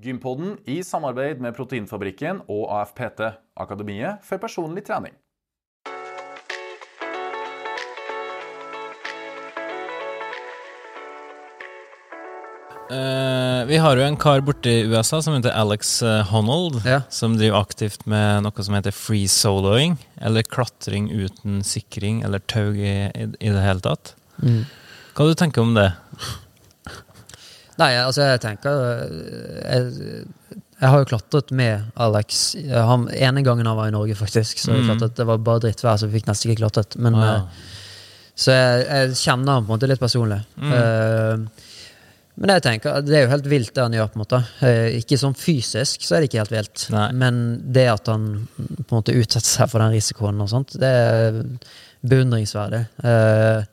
Gympoden i samarbeid med Proteinfabrikken og AFPT, Akademiet for personlig trening. Uh, vi har jo en kar borte i USA som heter Alex eh, Honnold, Ja. som driver aktivt med noe som heter free soloing, eller klatring uten sikring eller tau i, i, i det hele tatt. Mm. Hva du tenker om det? Nei, altså, jeg tenker eh, Jeg, jeg har jo klatret med Alex. Han, ene gangen han var i Norge, faktisk. Så Mm. klatret, Det var bare drittvær, så vi fikk nesten ikke klatret. Men, Ah, eh, så jeg, jeg kjenner han på en måte litt personlig. Mm. Uh, men jeg tenker, det er jo helt vilt det han gjør. på en måte Eh, Ikke sånn fysisk, så er det ikke helt vilt. Nei. Men det at han på en måte utsetter seg for den risikoen, og sånt, det er beundringsverdig. Eh,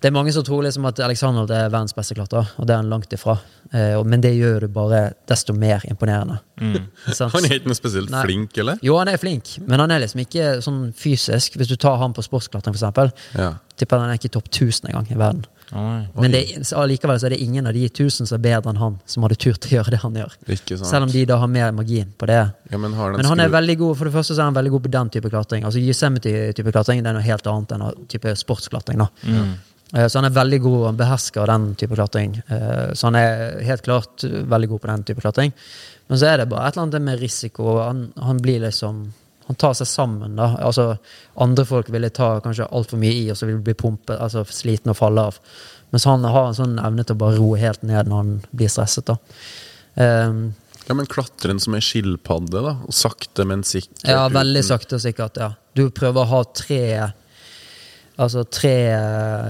det er mange som tror liksom at Alexander er verdens beste klatrer, og det er han langt ifra. Eh, men det gjør det bare desto mer imponerende. mm. Han er ikke noe spesielt Nei. flink, eller? Jo, han er flink, men han er liksom ikke sånn fysisk. Hvis du tar han på sportsklatring, eksempel, Ja. tipper han er ikke topp 1000 engang i verden. Oi. Men det, allikevel så er det ingen av de 1000 som er bedre enn han, som hadde turt å gjøre det han gjør. Ikke sant. Selv om de da har mer margin på det. ja, men, Men han er veldig god for det første så er han veldig god på den type klatring. Altså Yosemite-type klatring det er noe helt annet enn type sportsklatring. da. Mm. Eh, Så han er veldig god, han behersker den type klatring. Eh, Så han er helt klart veldig god på den type klatring. Men så er det bare et eller annet med risiko. Han, han blir liksom Han tar seg sammen, da. Altså, andre folk ville ta kanskje altfor mye i, og så vil bli pumpet, altså sliten og falle av. Mens han har en sånn evne til å bare roe helt ned når han blir stresset, da. Um, Ja, men klatren som ei skilpadde, da. Og sakte, men sikkert. Ja, veldig uten- sakte og sikkert, ja. Du prøver å ha tre Altså tre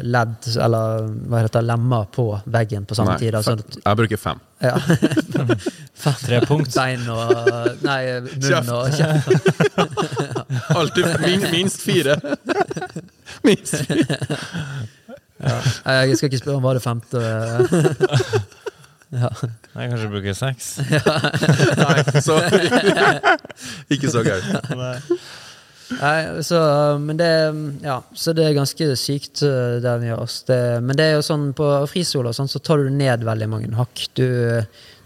ledd, eller hva heter det, lemmer på veggen på samme Nei, tid. Altså, jeg bruker fem. ja. Tre punkt. Bein og Nei, munn og kjeft. Alltid min, minst fire. minst fire. Jeg skal ikke spørre om hva det femte ja. Jeg kanskje bruker seks. Nei, så Ikke så gærent. Nei, så, men det, ja, så det er ganske sykt, eh, det han gjør. Det, men det er jo sånn på frisoler sånn, så tar du ned veldig mange hakk. Du,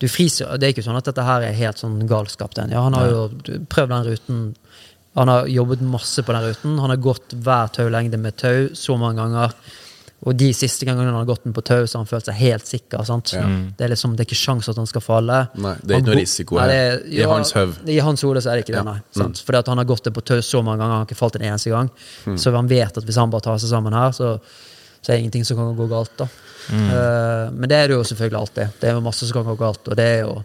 du friser, Det er ikke sånn at dette her er helt sånn galskap. Den. Ja, han har jo prøvd den ruten. Han har jobbet masse på den ruten. Han har gått hver taulengde med tau så mange ganger. Og de siste gangene han har gått den på tau, så har han følt seg helt sikker. Sant? Ja. Det er liksom, det er ikke sjans at han skal falle. Nei, det er ikke noe risiko Nei, er- I hans høv. I hans hode så er det ikke det, Ja. nei. Sant? Fordi at han har gått det på tau så mange ganger, han har ikke falt en eneste gang. Mm. Så han vet at hvis han bare tar seg sammen her, så, så er det ingenting som kan gå galt. da. Eh, men det er det jo selvfølgelig alltid. Det er jo masse som kan gå galt, og det er jo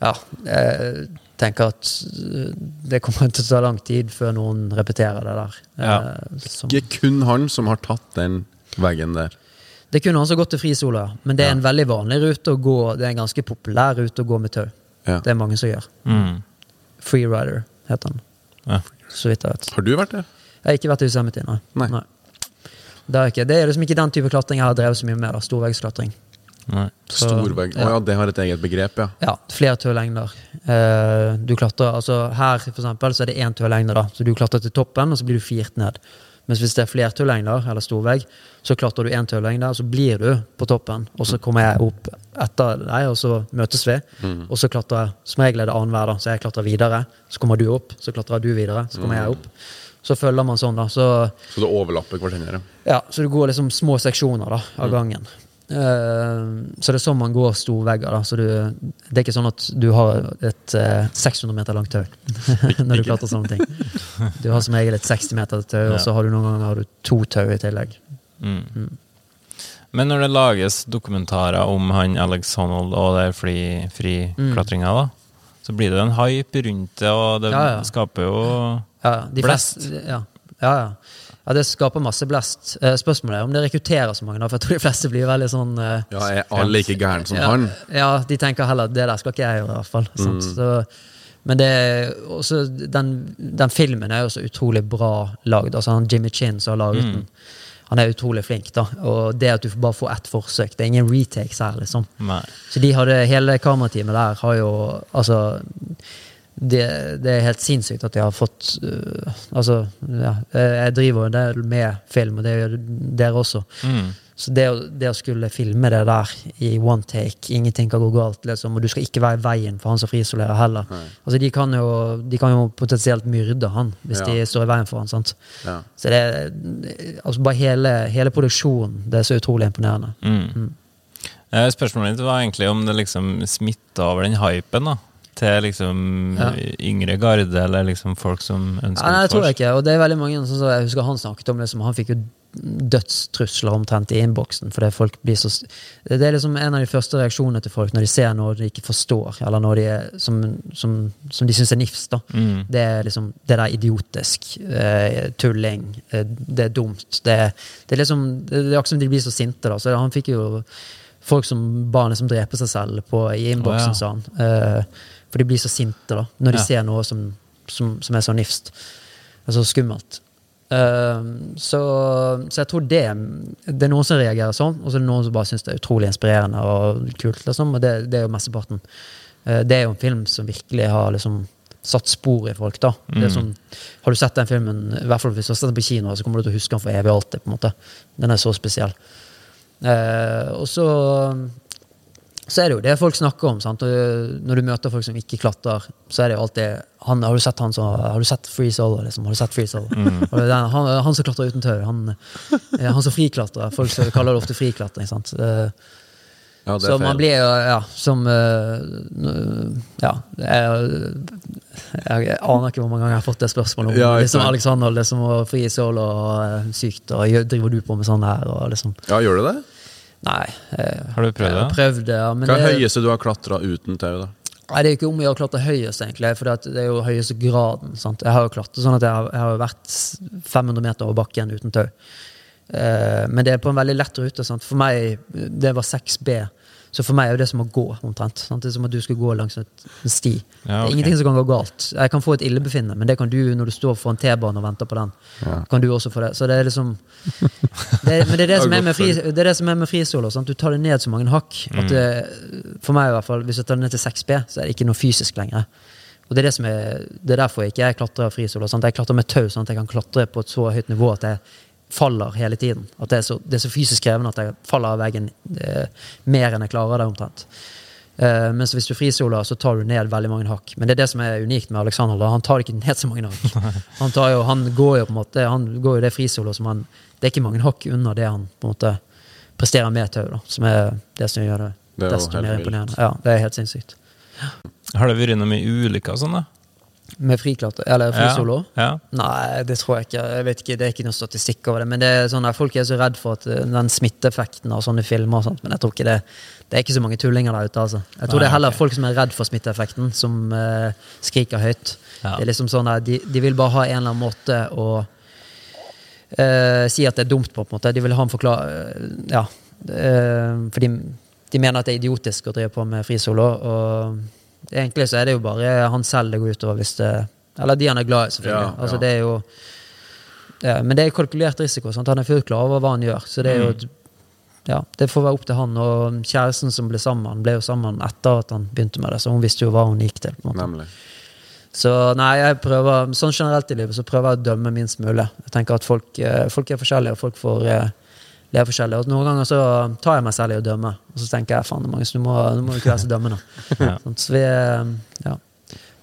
Ja. Jeg tenker at eh, det kommer til å ta lang tid før noen repeterer det der. Ja. Som- Ikke kun han som har tatt den veggen der. Det kunne altså gått til frisola, men det er en veldig vanlig rute å gå. Det er en ganske populær rute å gå med tau. Ja. Det er mange som gjør. Mm. Freerider heter han, Ja. så vidt jeg vet. Har du vært der? Jeg har ikke vært i Yosemite, nei. Nei. Det, er ikke, det er liksom ikke den type klatring jeg har drevet så mye med. da, Storveggsklatring. Storvegg. Å oh, ja, det har et eget begrep, ja. Ja, flere tølengder. Eh, du klatrer, altså Her for eksempel, så er det én tølengde, da. Så du klatrer til toppen, og så blir du firt ned. Mens hvis det er flere taulengder, eller storvegg, så klatrer du én tøllengde, og så blir du på toppen. Og så kommer jeg opp etter deg, og så møtes vi. Og så klatrer jeg Som regel er det annenhver, så jeg klatrer videre. Så kommer du opp, så klatrer du videre, så kommer jeg opp. Så følger man sånn, da. Så Så det overlapper hverandre. Ja, så du går liksom små seksjoner da, av gangen. Eh, så det er sånn man går da, så du, Det er ikke sånn at du har et eh, 600 meter langt tau når du klatrer sånne ting. Du har som regel et 60 meter tau, og så har du noen ganger har du to tau i tillegg. Mm. Men når det lages dokumentarer om han Alex Honnold og det friklatringa, da, så blir det en hype rundt det, og det Ja, ja. skaper jo Ja, fleste- Ja, ja, ja. det skaper masse blest. Eh, spørsmålet er om det rekrutterer så mange, da, for jeg tror de fleste blir veldig sånn eh, Ja, er alle like gærne som ja, han? Ja, de tenker heller at det der skal ikke jeg gjøre, i hvert fall. Mm. Så, men det også, den, den filmen er jo så utrolig bra lagd. Altså, han Jimmy Chin som har laget den, han er utrolig flink. da Og det at du bare får ett forsøk Det er ingen retakes her, liksom. Nei. Så de hadde, hele kamerateamet der har jo Altså det, det er helt sinnssykt at jeg har fått uh, Altså, ja, jeg driver jo en del med film, og det gjør dere også. Mm. Så det, det å skulle filme det der i one take, ingenting kan gå galt, liksom, og du skal ikke være i veien for han som friisolerer heller. Altså, de kan, jo, de kan jo potensielt myrde han hvis Ja. de står i veien for han. sant? Ja. Så det altså bare hele, hele produksjonen, det er så utrolig imponerende. Mm. Mm. Spørsmålet mitt var egentlig om det liksom smitta over den hypen da, til liksom Ja. yngre garde, eller liksom folk som ønsker nei, det tror jeg ikke. Og det er veldig mange som jeg husker han snakket om liksom, Han fikk jo dødstrusler omtrent i innboksen fordi folk blir så Det er liksom en av de første reaksjonene til folk når de ser noe de ikke forstår, eller noe de som, som, som de syns er nifs. da Mm. Det er liksom Det der idiotisk. Eh, tulling. Eh, det er dumt. Det, det er liksom Det er akkurat som de blir så sinte, da. Så han fikk jo folk som barnet som dreper seg selv på, i innboksen, oh, ja. sa han. Eh, for de blir så sinte, da. Når de Ja. ser noe som, som, som er så nifst. Altså skummelt. Uh, så, så jeg tror det Det er noen som reagerer sånn, og så er det noen som bare syns det er utrolig inspirerende og kult. Liksom, og det, det er jo mesteparten. Uh, det er jo en film som virkelig har liksom satt spor i folk. da det Mm. sånn, Har du sett den filmen, i hvert fall hvis du har sett den på kino, så kommer du til å huske den for evig og alltid. på en måte Den er så spesiell. Eh, og så så er det jo det folk snakker om. Sant? Og når du møter folk som ikke klatrer, så er det jo alltid han, Har du sett han som Har du sett Free Solo? Liksom? Har du sett Free Solo? Og er den, han, han som klatrer uten tau. Han, eh, han som friklatrer. Folk som kaller det ofte friklatring. Sant? Eh, Ja, det så man blir jo, ja, som eh, Ja. Jeg, jeg aner ikke hvor mange ganger jeg har fått det spørsmålet om Ja, liksom. Alexander, liksom, og fri solo og eh, sykt, og driver du på med sånn her, og liksom Ja, gjør du det? Nei. Jeg, Har du prøvd det? prøvd det, ja. Men Hva er det, det høyeste du har klatra uten tau, da? Nei, det er ikke om å gjøre å klatre høyest, egentlig. For det er jo høyeste graden. Sant? Jeg har jo klatret sånn at jeg har, jeg har vært 500 meter over bakken uten tau. Eh, men det er på en veldig lett rute. Sant? For meg, det var 6B. Så for meg er det som å gå, omtrent. Sant? Det er som at du skal gå langs en sti. Ja, Det er ingenting som kan gå galt. Jeg kan få et illebefinnende, men det kan du når du står foran T-banen og venter på den. Ja. Kan du også få det. Så det er liksom det, Men det er det, som er med fri, det er det som med frisolo. Du tar det ned så mange hakk. At det, for meg i hvert fall, Hvis jeg tar det ned til 6B, så er det ikke noe fysisk lenger. Og Det er det som er, det er derfor ikke jeg klatrer frisolo. Jeg klatrer med tau, sånn at jeg kan klatre på et så høyt nivå at jeg faller hele tiden. At det er så, det er så fysisk krevende at jeg faller av veggen eh, mer enn jeg klarer det, omtrent. Eh, mens hvis du frisoler, så tar du ned veldig mange hakk. Men det er det som er unikt med Alexander. Da. Han tar ikke ned så mange hakk. Han, tar jo, han går jo på en måte Han går jo det frisolo som han Det er ikke mange hakk under det han på en måte presterer med tau. Som er det som gjør det, Det desto mer imponerende. Ja, det er helt sinnssykt. Har det vært noe med ulykker sånn, da? Med friklatre, eller frisolo? Ja. Nei, det tror jeg ikke. Jeg vet ikke. Det er ikke noe statistikk over det. Men det er sånn at folk er så redd for at eh, den smitteeffekten av sånne filmer og sånt. Men jeg tror ikke det Det er ikke så mange tullinger der ute, altså. Jeg tror Nei, det er heller okay. folk som er redd for smitteeffekten, som uh, skriker høyt. Ja. Det er liksom sånn at de, de vil bare ha en eller annen måte å uh, si at det er dumt på, på en måte. De vil ha en forklaring Ja. eh, for de, de mener at det er idiotisk å drive på med frisolo. Og egentlig så er det jo bare han selv det går utover hvis det Eller de han er glad i, selvfølgelig. Ja, Altså, ja. det er jo ja, Men det er kalkulert risiko. Sant? Han er fullt klar over hva han gjør. Så det er jo et- ja, det får være opp til han. Og kjæresten som ble sammen, ble jo sammen etter at han begynte med det, så hun visste jo hva hun gikk til. på en måte. Nemlig. Så nei, jeg prøver, sånn generelt i livet så prøver jeg å dømme minst mulig. Jeg tenker at folk, eh, folk er forskjellige, og folk får leve forskjellig. Og noen ganger så tar jeg meg selv i å dømme, og så tenker jeg faen, Magnus, nå må, du må ikke være så dømmende. Ja. Sånn, så vi eh, ja,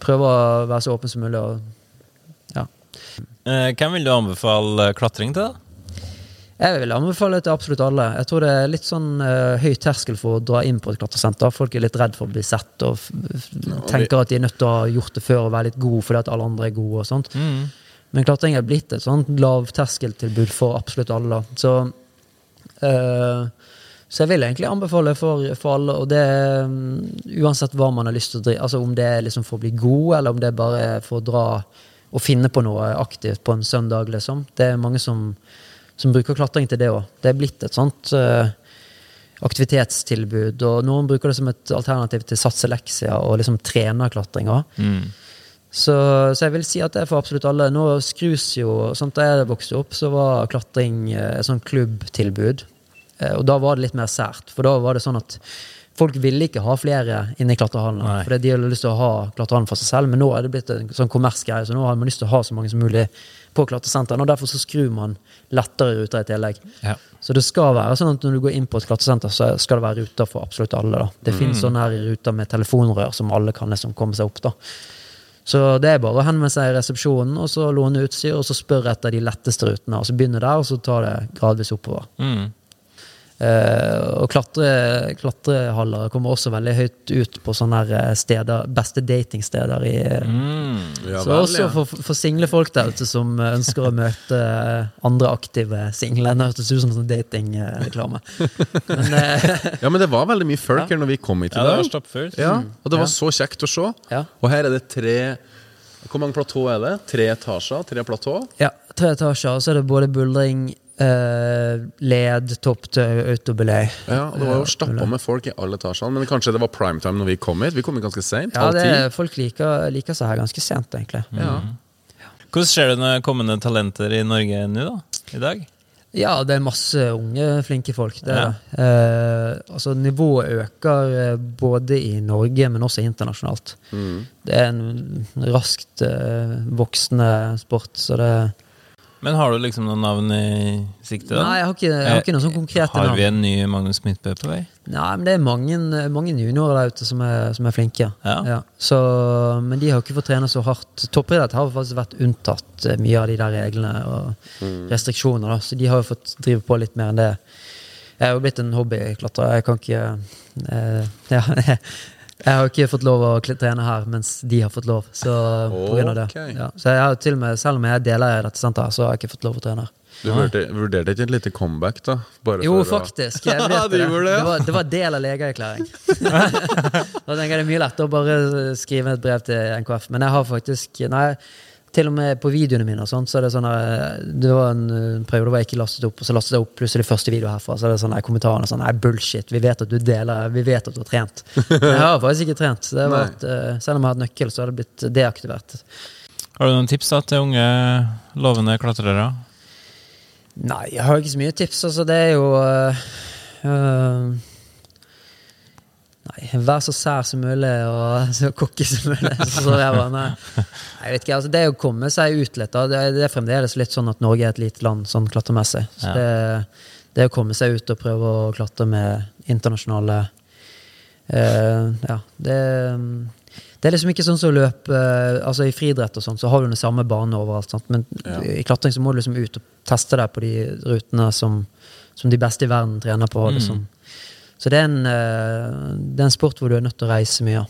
prøver å være så åpne som mulig. Og, ja. Eh, hvem vil du anbefale klatring til, da? Jeg vil anbefale det til absolutt alle. Jeg tror det er litt sånn uh, høy terskel for å dra inn på et klatresenter. Folk er litt redd for å bli sett og tenker at de er nødt til å ha gjort det før og være litt gode fordi at alle andre er gode. og sånt. Mm. Men klatring er blitt et sånt lavterskeltilbud for absolutt alle. Så, så jeg vil egentlig anbefale for, for alle, og det mm, uansett hva man har lyst til å drive, altså om det er liksom for å bli god, eller om det er bare for å dra og finne på noe aktivt på en søndag, liksom. Det er mange som, som bruker klatring til det òg. Det er blitt et sånt uh, aktivitetstilbud, og noen bruker det som et alternativ til satseleksia og liksom trene klatring òg. Mm. Så, så jeg vil si at det er for absolutt alle. Nå skrus jo sånn Da jeg vokste opp, så var klatring eh, et sånn klubbtilbud. Eh, Og da var det litt mer sært. For da var det sånn at folk ville ikke ha flere inne i klatrehallene. For de hadde lyst til å ha klatrehallen for seg selv, men nå er det blitt en sånn kommersgreie, så nå har man lyst til å ha så mange som mulig på klatresentrene, og derfor så skrur man lettere ruter i tillegg. Ja. Så det skal være sånn at når du går inn på et klatresenter, så skal det være ruter for absolutt alle. da. Det finnes sånne her ruter med telefonrør som alle kan liksom komme seg opp. da. Så det er bare å henvende seg i resepsjonen og så låne utstyr, og så spørre etter de letteste rutene. og Så begynne der, og så ta det gradvis oppover. Mm. Eh, og klatre, klatrehaller kommer også veldig høyt ut på sånne her eh, steder, beste datingsteder i Mm. Ja, Så vel, også for, for single folk der ute som eh, ønsker å møte andre aktive single. Det hørtes ut som en sånn datingreklame. Men eh, ja, men det var veldig mye folk her når vi kom hit i Ja, det dag. Ja, og det var Ja. så kjekt å se. ja. Og her er det tre Hvor mange platå er det? Tre etasjer? Tre platå? ja, tre etasjer, og så er det både buldring, eh, led, topp til autobelay. Ja, Det var jo stappa med folk i alle etasjene, men kanskje det var primetime når vi kom hit? Vi kom ganske seint. Ja, det, folk liker, liker seg her ganske sent, egentlig. Ja. Hvordan ser du med kommende talenter i Norge nå, da? I dag? Ja, det er masse unge, flinke folk. Det er Ja. det. Eh, altså, nivået øker eh, både i Norge, men også internasjonalt. Mm. Det er en raskt uh, voksende sport, så det Men har du liksom noen navn i sikte? da? Nei, jeg har ikke, jeg har ikke noen sånn konkrete Har vi en ny Magnus Midtbø på vei? Nei, men det er mange, mange juniorer der ute som er, som er flinke. Ja. Så, men de har ikke fått trene så hardt. Toppidrett har faktisk vært unntatt eh, mye av de der reglene og restriksjoner, da. så de har jo fått drive på litt mer enn det. Jeg er jo blitt en hobbyklatrer. Jeg kan ikke eh, ja, Jeg har ikke fått lov å trene her, mens de har fått lov. Så, av det. Ja, så jeg har til og med, selv om jeg er deler i dette senteret, så har jeg ikke fått lov å trene her. Du vurderte, vurderte ikke et lite comeback, da? Bare Jo, faktisk. Jeg vet det. det. Det var, det var del av legeerklæring. da tenker jeg det er mye lettere å bare skrive et brev til NKF. Men jeg har faktisk Nei, til og med på videoene mine og sånt, så er det sånn her, Det var en eh, periode hvor jeg ikke lastet opp, og så lastet jeg opp plutselig første video herfra. Så er det sånn kommentarene sånn Nei, bullshit. Vi vet at du deler Vi vet at du har trent. Men jeg har faktisk ikke trent. Det var Nei. et, eh, selv om jeg har hatt nøkkel, så har det blitt deaktivert. Har du noen tips da til unge, lovende klatrere? Nei, jeg har ikke så mye tips. Altså, det er jo øh, øh, Nei, vær så sær som mulig og så cocky som mulig. Så jeg bare, nei. Jeg vet ikke, altså Det å komme seg ut litt, da, det, er fremdeles litt sånn at Norge er et lite land sånn klatremessig. Så det, det, å komme seg ut og prøve å klatre med internasjonale eh, Ja, det, det er liksom ikke sånn som å løpe eh, altså I friidrett og sånn, så har du den samme banen overalt. Sant? Men ja. i klatring så må du liksom ut og teste deg på de rutene som, som de beste i verden trener på. Mm. liksom. Så det er, en, eh, det er en sport hvor du er nødt til å reise mye.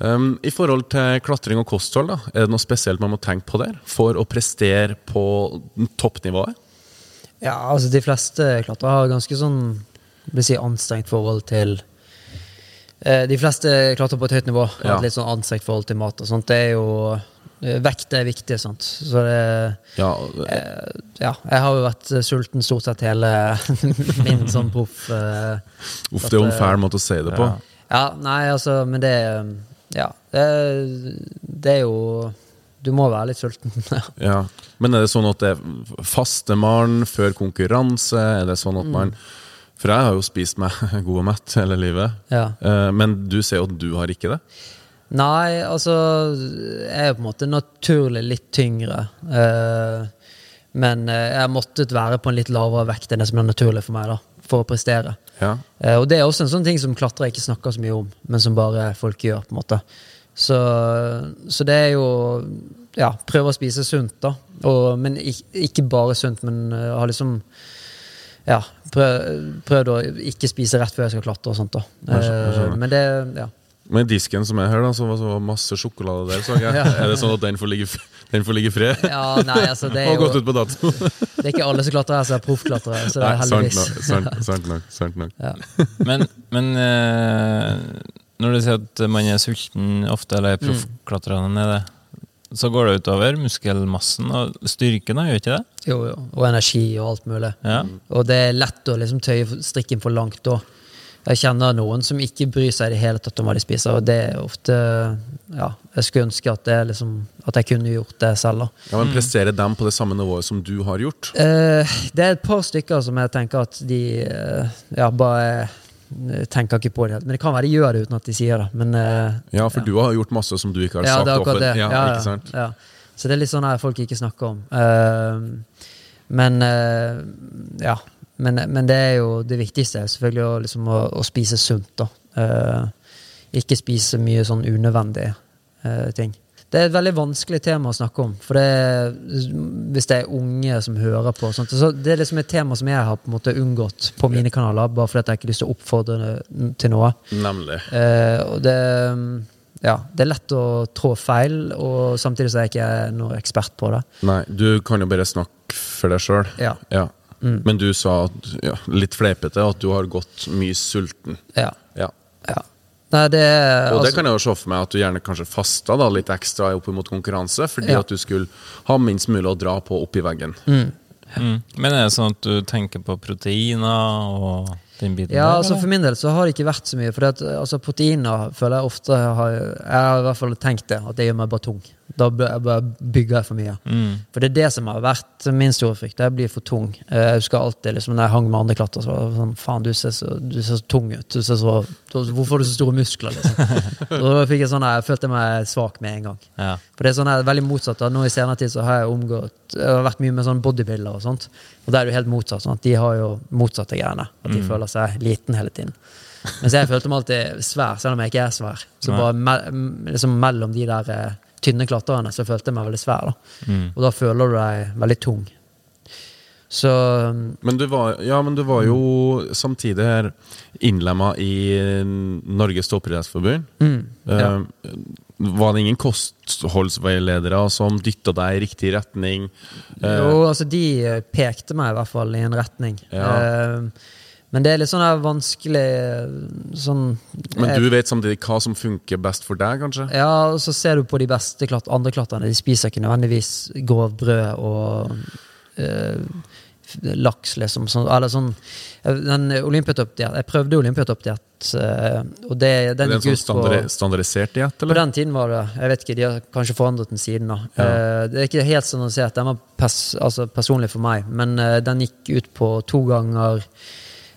Um, I forhold til klatring og kosthold, da, er det noe spesielt man må tenke på der? For å prestere på toppnivået? Ja, altså De fleste klatrere har ganske sånn si, anstrengt forhold til eh, De fleste klatrer på et høyt nivå. Har Ja. et litt sånn anstrengt forhold til mat. og sånt. Det er jo Vekt er viktig. sant? Så det Ja, jeg, Ja, jeg har jo vært eh, sulten stort sett hele min sånn proff Uh, uff, det er jo en fæl måte å si det på. Ja. Ja, nei, altså, men det Ja. Det, det er jo Du må være litt sulten. Ja. Men er det sånn at det er fastemann før konkurranse? Er det sånn at man For jeg har jo spist meg god og mett hele livet. ja. Eh, Men du ser jo at du har ikke det? Nei, altså Jeg er på en måte naturlig litt tyngre. eh, men eh, jeg har måttet være på en litt lavere vekt enn det som er naturlig for meg, da, for å prestere. Ja. Eh, og det er også en sånn ting som klatrere ikke snakker så mye om, men som bare folk gjør. på en måte. Så, så det er jo Ja, prøve å spise sunt, da. Og, men ikke, bare sunt, men uh, ha liksom ja, prøv, prøvd å ikke spise rett før jeg skal klatre og sånt. da. Eh, men det Ja. Men disken som er her, da, så var det masse sjokolade der, så jeg. Ja. Er det sånn at den får ligge, den får ligge i fred? ja nei, altså det er Og gått ut på dato? Det er ikke alle som klatrer her som er proffklatrere, så det er Nei, sant heldigvis. nok. Sant, sant nok. Sant nok. Ja. Men, men eh, når du sier at man er sulten ofte, eller Mm. proffklatrerne er det, så går det utover muskelmassen og styrken, gjør ikke det? Jo, jo. Og energi og alt mulig. Ja. Og det er lett å liksom tøye strikken for langt da. Jeg kjenner noen som ikke bryr seg i det hele tatt om hva de spiser, og det er ofte Ja, jeg skulle ønske at, det liksom, at jeg kunne gjort det selv, da. Ja, men Presterer dem på det samme nivået som du har gjort? Eh, det er et par stykker som jeg tenker at de eh, ja, bare er tenker ikke på det. helt. Men det kan være de gjør det uten at de sier det. Men eh, Ja, for du har gjort masse som du ikke har ja, sagt offentlig. Ja, Ja, ikke ja, sant? ja. Så det er litt sånn her folk ikke snakker om. Eh, men eh, ja. Men, men det er jo det viktigste er selvfølgelig å, liksom, å, å spise sunt. Eh, ikke spise mye sånn unødvendige uh, ting. Det er et veldig vanskelig tema å snakke om. For det er, hvis det er unge som hører på sånt, så Det er liksom et tema som jeg har på en måte unngått på mine kanaler, bare fordi jeg ikke har lyst til å oppfordre til noe. Nemlig. Uh, og det Ja, det er lett å trå feil, og samtidig så er jeg ikke noen ekspert på det. Nei, du kan jo bare snakke for deg sjøl. Ja. Ja. Mm. Men du sa, ja, litt fleipete, at du har gått mye sulten. Ja. Ja. ja. Nei, det Og det altså- kan jeg jo se for meg at du gjerne kanskje fasta da, litt ekstra opp mot konkurranse, fordi Ja. at du skulle ha minst mulig å dra på oppi veggen. Mm. Men er det sånn at du tenker på proteiner og den biten Ja, der? altså? For min del så har det ikke vært så mye. For altså, proteiner føler jeg ofte har, Jeg har i hvert fall tenkt det, at det gjør meg bare tung. Da bygger jeg for mye. Mm. For det er det som har vært min store frykt. Jeg blir for tung. Eh, Jeg husker alltid liksom, når jeg hang med andre klatrere, så var det sånn Faen, du ser så, du ser så tung ut. Du ser så, hvorfor har du så store muskler? Liksom. Da fikk jeg sånn Jeg følte meg svak med en gang. Ja. For det er sånn veldig motsatt. da. Nå i senere tid så har jeg omgått Jeg har vært mye med sånn bodybuilder og sånt. Og da er det jo helt motsatt. sånn at De har jo motsatte greiene. At de føler seg liten hele tiden. Mens jeg følte meg alltid svær, selv om jeg ikke er svær. Så Nei. bare me liksom mellom de der eh, tynne klatrerne så følte jeg meg veldig svær. da. Mm. Og da føler du deg veldig tung. Så Men du var, ja, men du var jo samtidig her innlemma i Norges toppidrettsforbund. mm, ja. uh, var det ingen kostholdsveiledere som dytta deg i riktig retning? Uh, Jo, altså de eh, pekte meg i hvert fall i en retning. Ja. Uh, men det er litt sånn her vanskelig sånn men du vet samtidig hva som funker best for deg, kanskje? Ja, og så ser du på de beste klatt andre klatterne. De spiser ikke nødvendigvis grovt brød og f- laks, liksom. Sånn, eller sånn eh, Den olympiatoppdiett Jeg prøvde olympiatoppdiett, uh, og det, den det en gikk sånn ut på standard, standardisert diett, På den tiden var det Jeg vet ikke, de har kanskje forandret den siden, da. Ja. Eh, det er ikke helt standardisert. Den var pers altså personlig for meg, men eh, den gikk ut på to ganger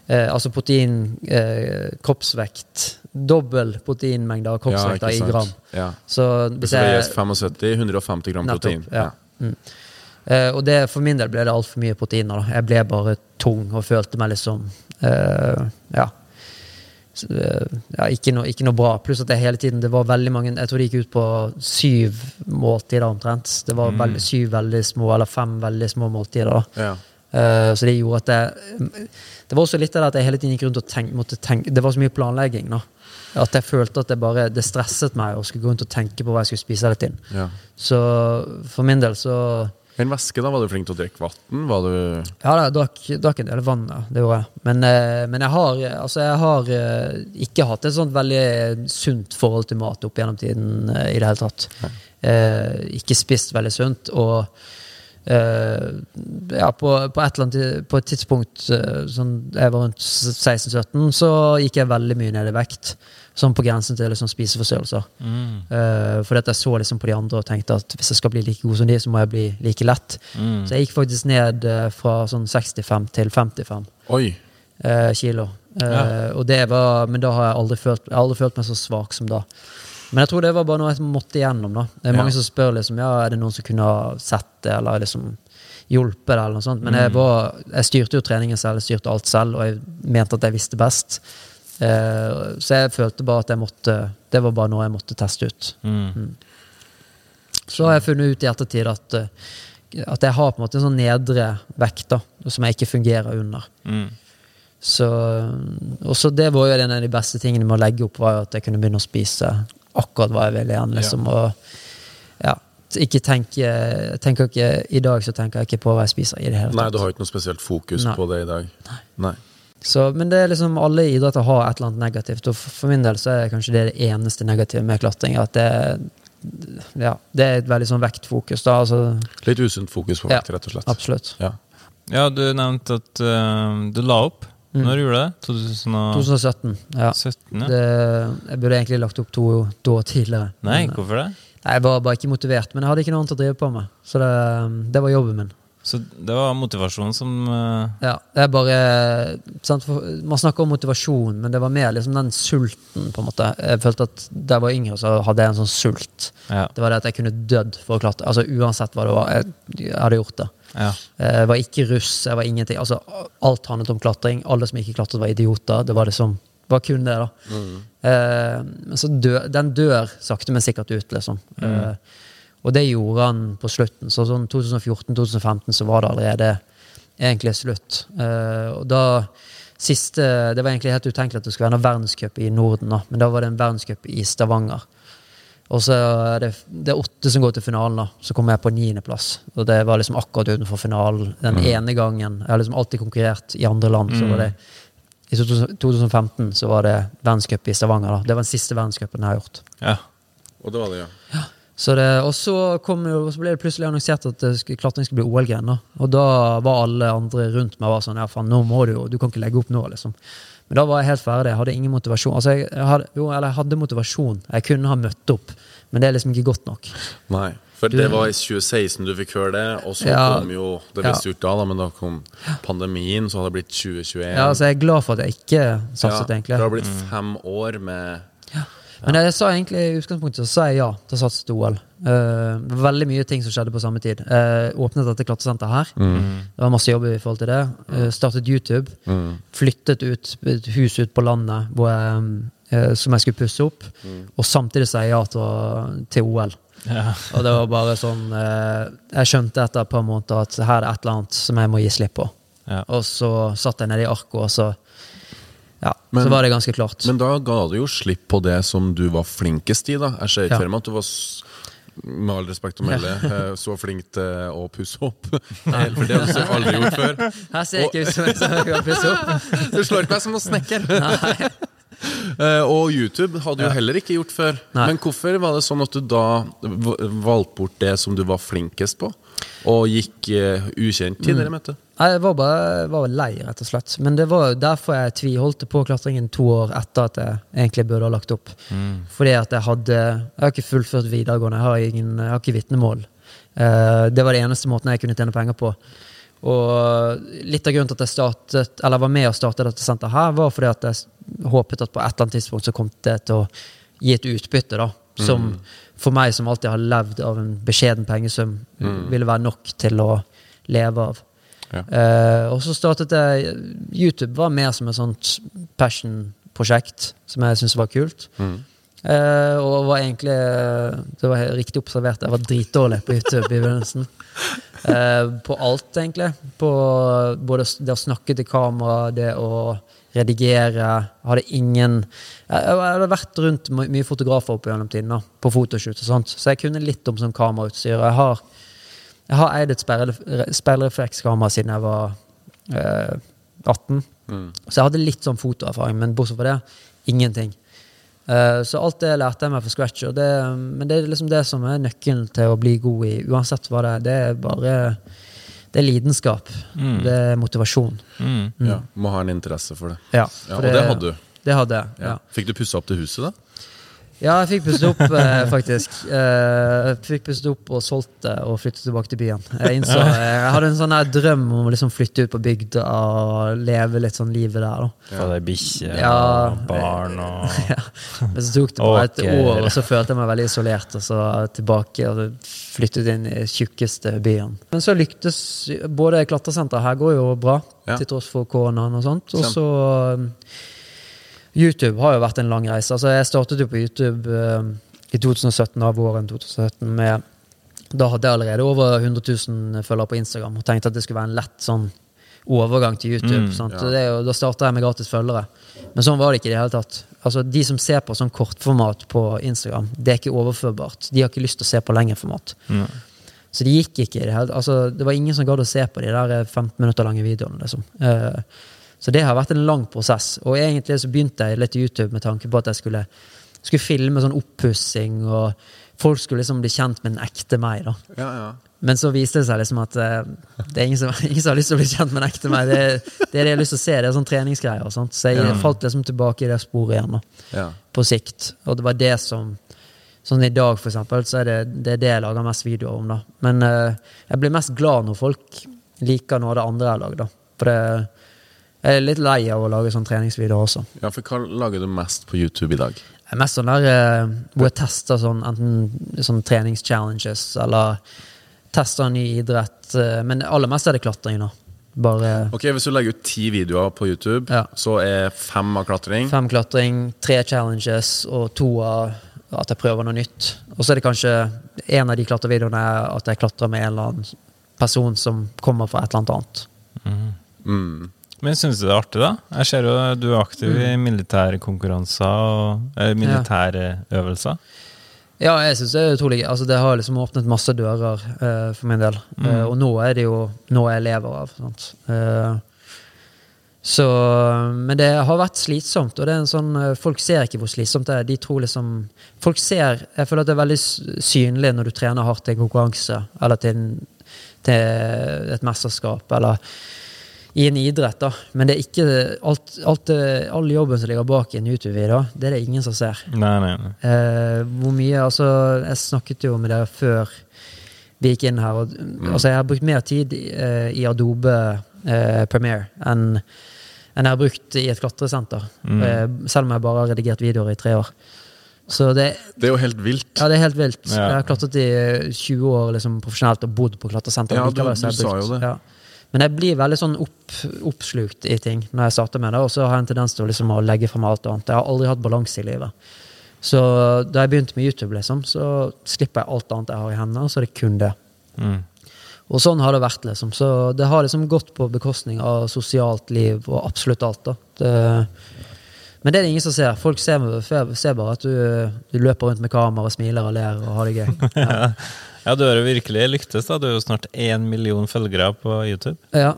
eh, altså protein, eh, kroppsvekt. Dobbel proteinmengde av kroppsvekta i gram. Ja. Så Hvis jeg 75, 150 gram protein. Nettopp, ja. Mm. Eh, og det, for min del ble det altfor mye proteiner. Da. Jeg ble bare tung og følte meg liksom eh, Ja. Så, eh, ja ikke, noe, ikke noe bra. Pluss at det hele tiden Det var veldig mange Jeg tror det gikk ut på syv måltider omtrent. Det var Mm. veldig, syv veldig små, eller fem veldig små måltider. da Ja. Uh, så det gjorde at jeg Det var også litt av det at jeg hele tiden gikk rundt og tenk, måtte tenke Det var så mye planlegging. da At jeg følte at det bare Det stresset meg å skulle gå rundt og tenke på hva jeg skulle spise hele tiden. Ja. Så for min del så En væske, da? Var du flink til å drikke vann? Var du Ja, da, jeg drakk, drakk en del vann, ja. Det gjorde jeg. Men, eh, men jeg har, altså, jeg har eh, ikke hatt et sånt veldig sunt forhold til mat opp gjennom tiden eh, i det hele tatt. Eh, ikke spist veldig sunt, og eh, ja, på, på, et eller annet, på et tidspunkt eh, sånn, jeg var rundt 16-17, så gikk jeg veldig mye ned i vekt. Sånn på grensen til liksom, spiseforstyrrelser. Mm. Uh, fordi at jeg så liksom på de andre og tenkte at hvis jeg skal bli like god som de, så må jeg bli like lett. Mm. Så jeg gikk faktisk ned uh, fra sånn 65 til 55 Oi! Uh, kilo. Eh, Ja. og det var, men da har jeg aldri følt, jeg har aldri følt meg så svak som da. Men jeg tror det var bare noe jeg måtte igjennom. da. Det er mange Ja. som spør liksom, ja, er det noen som kunne ha sett det, eller liksom hjulpet det, eller noe sånt. Men jeg, var, jeg styrte jo treningen selv, jeg styrte alt selv, og jeg mente at jeg visste best. Eh, så jeg følte bare at jeg måtte Det var bare noe jeg måtte teste ut. Mm. Så har jeg funnet ut i ettertid at, eh, at jeg har på en måte en sånn nedre vekt da, som jeg ikke fungerer under. Mm. Så, og så det var jo en av de beste tingene med å legge opp, var jo at jeg kunne begynne å spise akkurat hva jeg vil igjen. liksom, og ja, ikke tenke, tenker ikke, I dag så tenker jeg ikke på hva jeg spiser. i det hele Nei, du har ikke noe spesielt fokus Nei. på det i dag? Nei. Så, men det er liksom alle idretter har et eller annet negativt, og for, min del så er kanskje det det eneste negative med klatring. At det, ja, det er et veldig sånn vektfokus. da, altså, Litt usunt fokus på Ja. vekt, rett og slett. Absolutt. Ja. Ja, du nevnte at uh, du la opp. Mm. Når gjorde du det? 2017? ja. 17, ja. Det, jeg burde egentlig lagt opp to, to år tidligere. Nei, Men, hvorfor det? Nei, Jeg var bare ikke motivert, men jeg hadde ikke noe annet å drive på med. Så det, det var jobben min. Så det var motivasjonen som uh... Ja, det er bare sant? For Man snakker om motivasjon, men det var mer liksom den sulten, på en måte. Jeg følte at da jeg var yngre, så hadde jeg en sånn sult. Ja. Det var det at jeg kunne dødd for å klatre. Altså Uansett hva det var. Jeg, jeg hadde gjort det. ja. Jeg var ikke russ, jeg var ingenting. Altså, alt handlet om klatring. Alle som ikke klatret, var idioter. Det var liksom var kun det, da. Eh, men så dør, den dør sakte, men sikkert ut, liksom. Eh, og det gjorde han på slutten. Så sånn 2014-2015 så var det allerede egentlig slutt. Uh, og da siste Det var egentlig helt utenkelig at det skulle være en verdenscup i Norden, da. men da var det en verdenscup i Stavanger. Og så er det, det er åtte som går til finalen, da. Så kommer jeg på niendeplass. Og det var liksom akkurat utenfor finalen den ene gangen. Jeg har liksom alltid konkurrert i andre land. så var det I 2015 så var det verdenscup i Stavanger. da. Det var den siste verdenscupen jeg har gjort. ja. Og det var det, ja. Så det, og så, kom, jo- så ble det plutselig annonsert at klatring skulle bli OL-gren. Og da var alle andre rundt meg var sånn Ja, faen, nå må du jo Du kan ikke legge opp nå, liksom. Men da var jeg helt ferdig. Jeg hadde ingen motivasjon. Altså, jeg, jeg hadde, jo, eller jeg hadde motivasjon. Jeg kunne ha møtt opp, men det er liksom ikke godt nok. Nei. For Du- det var i 2016 du fikk høre det, og så Ja. kom jo Det Ja. visste jo ikke da, da, men da kom pandemien, så hadde det blitt 2021. Ja, altså, jeg er glad for at jeg ikke satset, Ja, egentlig. Det har blitt fem år med Men jeg sa egentlig i utgangspunktet så sa jeg ja til å satse til OL. Uh, veldig mye ting som skjedde på samme tid. Jeg åpnet dette klatresenteret her. Det var masse jobb i forhold til det. Uh, startet YouTube. Flyttet ut et hus ut på landet hvor jeg, eh, som jeg skulle pusse opp. Og samtidig sa jeg ja til, til OL. ja. Og det var bare sånn eh, Jeg skjønte etter et par måneder at her er det et eller annet som jeg må gi slipp på. Ja. Og så satt jeg nede i arket, og så Men- så var det ganske klart. Men da ga du jo slipp på det som du var flinkest i, da. Jeg ser ikke Ja. for meg at du var med all respekt å melde, eh, så flink til å pusse opp. Nei, For det har du aldri gjort før. Her ser jeg ikke ut som en som kan pusse opp. Du slår ikke meg som noen snekker. Eh, og YouTube hadde du heller ikke gjort før. Nei. Men hvorfor var det sånn at du da valgte bort det som du var flinkest på, og gikk uh, ukjent tidligere, mm. Jeg var bare var lei, rett og slett. Men det var jo derfor jeg tviholdt på klatringen to år etter at jeg egentlig burde ha lagt opp. Fordi at jeg hadde Jeg har ikke fullført videregående, jeg har, ingen, jeg har ikke vitnemål. Uh, det var det eneste måten jeg kunne tjene penger på. Og litt av grunnen til at jeg startet, eller var med og startet dette senteret her, var fordi at jeg håpet at på et eller annet tidspunkt så kom det til å gi et utbytte, da. Som for meg som alltid har levd av en beskjeden pengesum, ville være nok til å leve av. Ja. Uh, og så startet jeg YouTube var mer som et sånt passion-prosjekt som jeg syntes var kult. Eh, og var egentlig Det var riktig observert, jeg var dritdårlig på YouTube i begynnelsen. Uh, på alt, egentlig. På både det å snakke til kamera, det å redigere. Hadde ingen Jeg, hadde vært rundt mye fotografer opp gjennom tiden, da, på fotoshoot og sånt, så jeg kunne litt om sånn kamerautstyr. Jeg har jeg har eid et speilreflekskamera siden jeg var eh, 18. Så jeg hadde litt sånn fotoerfaring, men bortsett fra det, ingenting. Eh, så alt det lærte jeg meg fra scratch. Det, men det er liksom det som er nøkkelen til å bli god i uansett hva det er. Det er bare Det er lidenskap. Det er motivasjon. Mm. Ja, må ha en interesse for det. Ja, Ja, og det hadde du. Det hadde jeg. Ja. Ja. Fikk du pussa opp til huset, da? Ja, jeg fikk pusset opp, eh, faktisk. Eh, fikk pusset opp og solgt det og flyttet tilbake til byen. Jeg innså, jeg hadde en sånn her drøm om å liksom flytte ut på bygda og leve litt sånn livet der. da. Få deg bikkje Ja. og barn og ja. Men så tok det bare et år, og så følte jeg meg veldig isolert. Og så tilbake og flyttet inn i tjukkeste byen. Men så lyktes Både klatresenteret her går jo bra, Ja. til tross for koronaen og sånt. Og så YouTube har jo vært en lang reise. Altså, jeg startet jo på YouTube uh, i 2017, av våren 2017 med Da hadde jeg allerede over 100 000 følgere på Instagram og tenkte at det skulle være en lett sånn overgang til YouTube. Mm, ja. Det jo, da starta jeg med gratis følgere. Men sånn var det ikke i det hele tatt. Altså, De som ser på sånn kortformat på Instagram, det er ikke overførbart. De har ikke lyst til å se på lengre format. Mm. Så det gikk ikke i det hele tatt. Altså, det var ingen som gadd å se på de der 15 minutter lange videoene. liksom. Eh, så det har vært en lang prosess. Og egentlig så begynte jeg litt i YouTube med tanke på at jeg skulle, skulle filme sånn oppussing, og folk skulle liksom bli kjent med den ekte meg. da. Ja, ja. Men så viste det seg liksom at eh, det er ingen som, ingen som har lyst til å bli kjent med den ekte meg. Det, det er det jeg har lyst til å se. Det er sånn treningsgreier. og sånt. Så jeg Ja. falt liksom tilbake i det sporet igjen da, ja. på sikt. Og det var det som Sånn i dag, for eksempel, så er det det, er det jeg lager mest videoer om. da. Men uh, jeg blir mest glad når folk liker noe av det andre jeg har lagd. For det, jeg er litt lei av å lage sånne treningsvideoer også. Ja, for hva lager du mest på YouTube i dag? Jeg er mest sånn der eh, hvor jeg tester sånn enten sånn treningschallenges eller tester en ny idrett. eh, men aller mest er det klatring, nå. Bare Ok, Hvis du legger ut ti videoer på YouTube, Ja. så er fem av klatring. fem klatring, tre challenges og to av at jeg prøver noe nytt. Og så er det kanskje en av de klatrevideoene er at jeg klatrer med en eller annen person som kommer fra et eller annet annet. Mm. Men syns du det er artig, da? Jeg ser jo du er aktiv i Mm. militære konkurranser og eh, militære øvelser. Ja, jeg syns det er utrolig. Altså, det har liksom åpnet masse dører eh, for min del. Eh, og nå er det jo noe jeg lever av. Eh, så Men det har vært slitsomt, og det er en sånn eh, folk ser ikke hvor slitsomt det er. De tror liksom Folk ser Jeg føler at det er veldig synlig når du trener hardt til en konkurranse, eller til, en, til et mesterskap, eller i en idrett, da. Men det er ikke alt, alt all jobben som ligger bak i en YouTube-video, det er det ingen som ser. Nei, nei, nei. Eh, hvor mye Altså, jeg snakket jo med dere før vi gikk inn her. Og, Altså, jeg har brukt mer tid eh, i Adobe eh, Premiere enn enn jeg har brukt i et klatresenter. Eh, selv om jeg bare har redigert videoer i tre år. Så det, Det er jo helt vilt. ja, det er helt vilt. Ja. Jeg har klatret i eh, 20 år liksom, profesjonelt og bodd på klatresenter. Ja, du- du sa jo det. Ja. Men jeg blir veldig sånn opp, oppslukt i ting når jeg starter med det, og så har jeg en tendens til å, liksom, å legge frem alt annet. Jeg har aldri hatt balanse i livet. Så da jeg begynte med YouTube, liksom, så slipper jeg alt annet jeg har i hendene, og så er det kun det. Mm. Og sånn har det vært, liksom. Så det har liksom gått på bekostning av sosialt liv og absolutt alt, da. Det, men det er det ingen som ser. Folk ser, ser bare at du, du løper rundt med kamera og smiler og ler og har det gøy. Ja. Ja, du har jo virkelig lyktes, da. Du har jo snart én million følgere på YouTube. ja.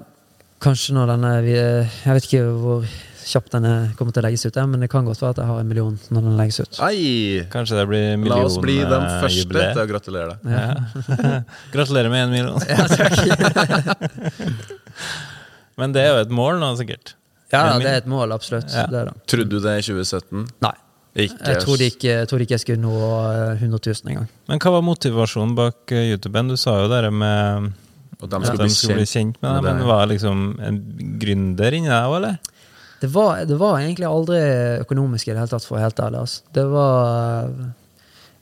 Kanskje når denne vi- Jeg vet ikke hvor kjapt den kommer til å legges ut, men det kan godt være at jeg har en million når den legges ut. Ei! Kanskje det blir La oss bli den første millionjubileet. til å gratulere deg. Ja. Gratulerer med én million. Ja, takk. Men det er jo et mål nå, sikkert. Ja, det er et mål, absolutt. Ja. Det er det. Trodde du det i 2017? Nei. Ikke Jeg trodde ikke, jeg trodde ikke jeg skulle nå eh, 100 000 engang. Men hva var motivasjonen bak YouTube-en? Du sa jo det med Og de at ja, de skulle bli kjent. kjent med deg, men var liksom en gründer inni deg òg, eller? Det var, det var egentlig aldri økonomisk i det hele tatt, for å være helt ærlig. Altså. Det var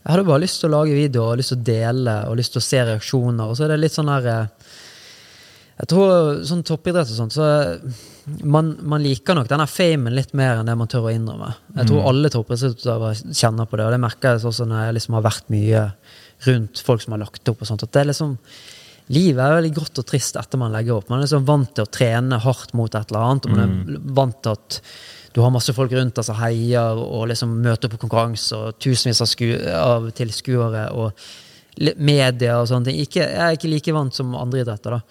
Jeg hadde bare lyst til å lage videoer, lyst til å dele og lyst til å se reaksjoner. Og så er det litt sånn der eh, Jeg tror sånn toppidrett og sånt, så man, man liker nok denne famen litt mer enn det man tør å innrømme. Jeg tror alle toppidrettsutøvere kjenner på det, og det merker jeg også når jeg liksom har vært mye rundt folk som har lagt opp og sånt. At det er liksom Livet er veldig grått og trist etter man legger opp. Man er liksom vant til å trene hardt mot et eller annet, og man er vant til at du har masse folk rundt deg som heier og liksom møter på konkurranse, og tusenvis av, av tilskuere og medier media og sånne ting. Ikke, jeg er ikke like vant som andre idretter, da.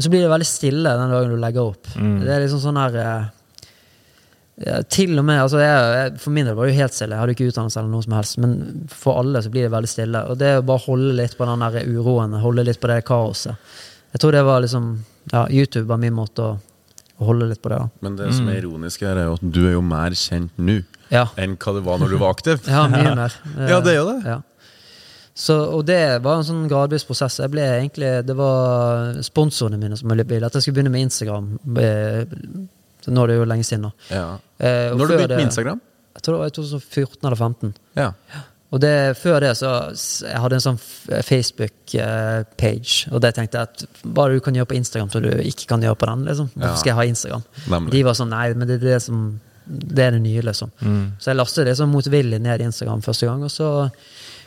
Men så blir det veldig stille den dagen du legger opp. Det er liksom sånn her eh, til og med, altså jeg, jeg, For min del var det jo helt stille. Jeg hadde ikke utdannelse eller noe som helst. Men for alle så blir det veldig stille. Og det å bare holde litt på den der uroen, holde litt på det kaoset. Jeg tror det var liksom Ja, YouTube var min måte å, å holde litt på det. da. Men det som er ironisk her, er jo at du er jo mer kjent nå Ja, enn hva det var når du var aktiv. ja mye mer. Ja, det er jo det. Ja. Så, og det var en sånn gradvis prosess. Jeg ble egentlig, Det var sponsorene mine som ville at jeg skulle begynne med Instagram. Eh, Nå er det jo lenge siden. nå. Ja. Eh, Når du begynte med Instagram? Jeg tror det var i 2014 eller 2015. Ja. Og det, før det så jeg hadde en sånn Facebook-page, og det tenkte jeg at hva du kan gjøre på Instagram som du ikke kan gjøre på den? liksom? Ja. Hvorfor skal jeg ha Instagram? Nemlig. De var sånn nei, men det er det som det er det nye, liksom. Så jeg lastet det sånn motvillig ned i Instagram første gang, og så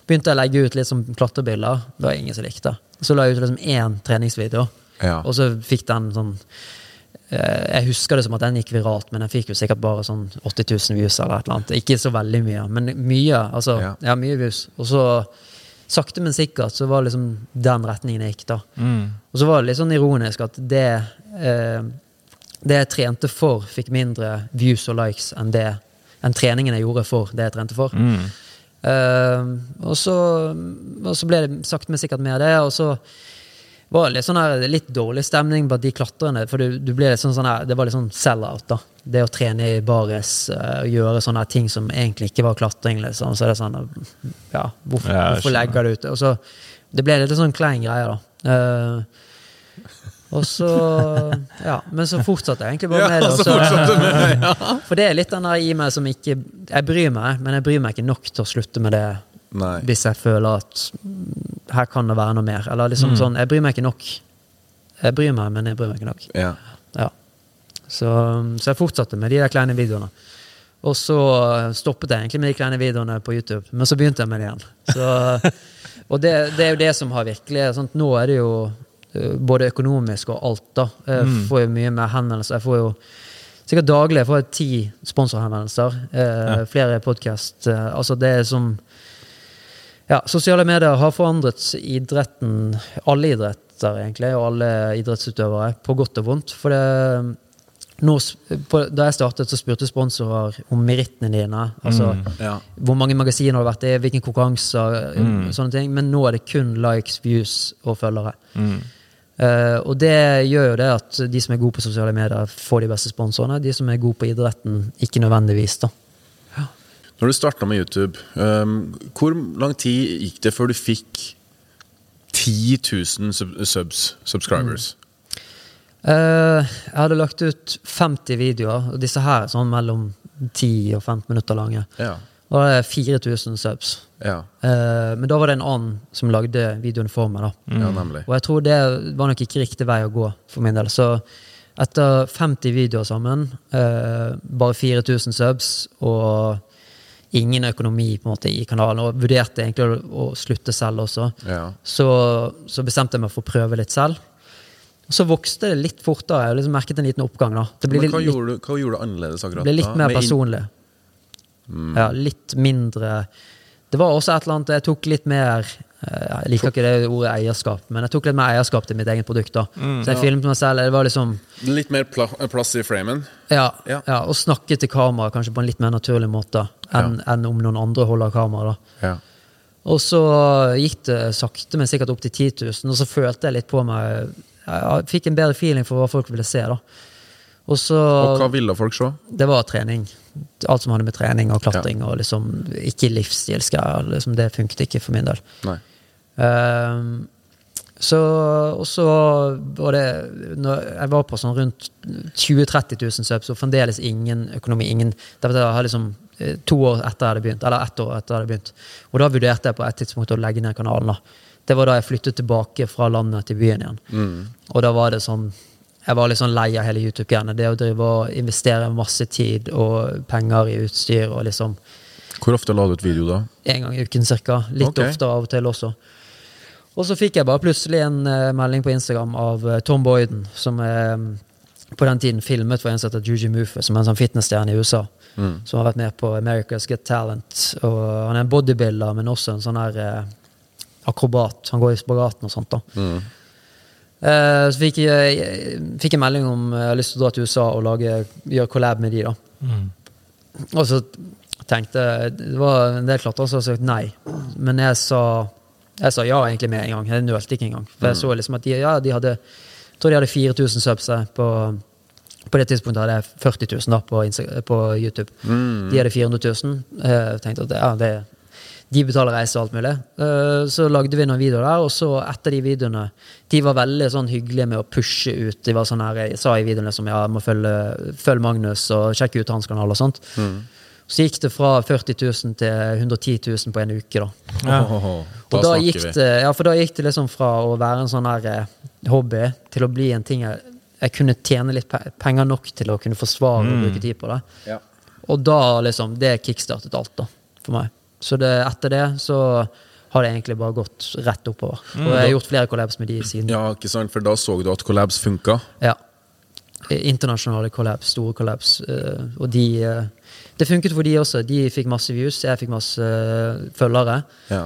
begynte jeg å legge ut litt som klatrebilder. Det var ingen som likte. Så la jeg ut liksom én treningsvideo, Ja. og så fikk den sånn eh, Jeg husker det som at den gikk viralt, men den fikk jo sikkert bare sånn 80 000 views eller et eller annet. Ikke så veldig mye, men mye. Altså, Ja. ja, mye views. Og så sakte, men sikkert så var det liksom den retningen jeg gikk, da. Mm. Og så var det litt sånn ironisk at det eh, Det jeg trente for, fikk mindre views og likes enn det enn treningen jeg gjorde for det jeg trente for. Mm. Eh, og, så, og så ble det sakte, men sikkert mer det. Og så var det litt sånn her, litt dårlig stemning blant de klatrerne. For du, du ble litt sånn, sånn her, det var litt sånn sell-out, da. det å trene i bares og uh, gjøre sånne ting som egentlig ikke var klatring, liksom. Så er det sånn Ja, hvorfor, hvorfor legger du ut det? Og så Det ble litt sånn klein greie, da. Eh, og så Ja, men så fortsatte jeg egentlig bare med det. og så med ja. For det er litt den der i meg som ikke Jeg bryr meg, men jeg bryr meg ikke nok til å slutte med det Nei. hvis jeg føler at mm, her kan det være noe mer. Eller liksom sånn Jeg bryr meg ikke nok. Jeg bryr meg, men jeg bryr meg ikke nok. Ja. Ja. Så, så jeg fortsatte med de der kleine videoene. Og så stoppet jeg egentlig med de kleine videoene på YouTube, men så begynte jeg med det igjen. Så, og det, det er jo det som har virkelig sånn, Nå er det jo både økonomisk og alt, da. Jeg får jo mye mer henvendelser. Jeg får jo sikkert daglig jeg får ti sponsorhenvendelser. Eh, Flere podkast. Eh, altså, det er som ja, sosiale medier har forandret idretten, alle idretter egentlig, og alle idrettsutøvere, på godt og vondt. For det, nå, på, da jeg startet, så spurte sponsorer om merittene dine. Altså Ja. hvor mange magasiner har du vært i, hvilke konkurranser, sånne ting. Men nå er det kun likes, views og følgere. Eh, og det gjør jo det at de som er gode på sosiale medier, får de beste sponsorene. De som er gode på idretten, ikke nødvendigvis, da. Når du starta med YouTube, um, hvor lang tid gikk det før du fikk 10 000 sub subs, subscribers? Eh, jeg hadde lagt ut 50 videoer, og disse her er sånn mellom 10 og 15 minutter lange. Ja. Da var det 4000 subs. Ja. Eh, men da var det en annen som lagde videoen for meg. da. ja, nemlig. Og jeg tror det var nok ikke riktig vei å gå for min del. Så etter 50 videoer sammen, eh, bare 4000 subs og ingen økonomi på en måte i kanalen, og vurderte egentlig å, slutte selv også, Ja. så, så bestemte jeg meg for å prøve litt selv. Så vokste det litt fortere. Jeg liksom merket en liten oppgang. da. Det ble Men hva, litt, gjorde du, hva gjorde du annerledes akkurat ble litt da? mer Med personlig. Ja, litt mindre Det var også et eller annet Jeg tok litt mer eh, Jeg liker ikke det ordet eierskap, men jeg tok litt mer eierskap til mitt eget produkt. da. så jeg filmet meg selv. Det var liksom Litt mer pla plass i framen? Ja, Ja. ja. og snakke til kamera kanskje på en litt mer naturlig måte enn en om noen andre holder kamera. da. Ja. Og så gikk det sakte, men sikkert opp til 10 000, og så følte jeg litt på meg Jeg fikk en bedre feeling for hva folk ville se. da. Og så Og hva ville folk se? Det var trening. Alt som hadde med trening og klatring og liksom Ikke livsstilsgreier. Liksom, det funket ikke for min del. Nei. Um, så, og så var det Jeg var på sånn rundt 20 000-30 000 subs, og fremdeles ingen økonomi. ingen, det var liksom eh, To år etter jeg hadde begynt, eller ett år etter jeg hadde begynt. Og da vurderte jeg på et tidspunkt å legge ned kanalen. da. Det var da jeg flyttet tilbake fra landet til byen igjen. Og da var det sånn Jeg var litt sånn lei av hele YouTube-greiene. Det å drive og investere masse tid og penger i utstyr og liksom Hvor ofte la du ut video da? en gang i uken cirka. Litt okay. oftere av og til også. Og så fikk jeg bare plutselig en uh, melding på Instagram av uh, Tom Boyden, som eh, på den tiden filmet for en som heter Juji Mufe, som er en sånn fitnessstjerne i USA. Som har vært med på America's Get Talent. Og han er en bodybuilder, men også en sånn her uh, akrobat. Han går i spagaten og sånt. da. Eh, så fikk jeg, fikk en melding om eh, jeg har lyst til å dra til USA og lage, gjøre collab med de. da. Og så tenkte Det var en del klatrere som hadde sagt nei. Men jeg sa, jeg sa ja egentlig med en gang. Jeg nølte ikke engang. For jeg så liksom at de, ja, de hadde Jeg tror de hadde 4000 subs på på det tidspunktet hadde jeg 40 000 da, på, Insta- på YouTube. De hadde 400 000. Jeg tenkte at ja, det, de betaler reise og alt mulig. Eh, Så lagde vi noen videoer der, og så etter de videoene De var veldig sånn hyggelige med å pushe ut. De var sånn her, Jeg sa i videoene som ja, jeg må følge, følge Magnus og sjekke ut hans kanal og sånt. Så gikk det fra 40 000 til 110 000 på en uke. da. Ja. Oh, oh, da da snakker gikk vi. det, ja, for da gikk det liksom fra å være en sånn her eh, hobby til å bli en ting jeg, jeg kunne tjene litt pe- penger nok til å kunne forsvare og bruke tid på det. Ja. Og da liksom, det kickstartet alt da, for meg. Så det, etter det så har det egentlig bare gått rett oppover. Og jeg har gjort flere collabs med de siden. ja, ikke sant? For da så du at collabs funka? Ja. Internasjonale collabs, store collabs. eh, Og de eh, Det funket for de også. De fikk masse views, jeg fikk masse eh, følgere. Ja.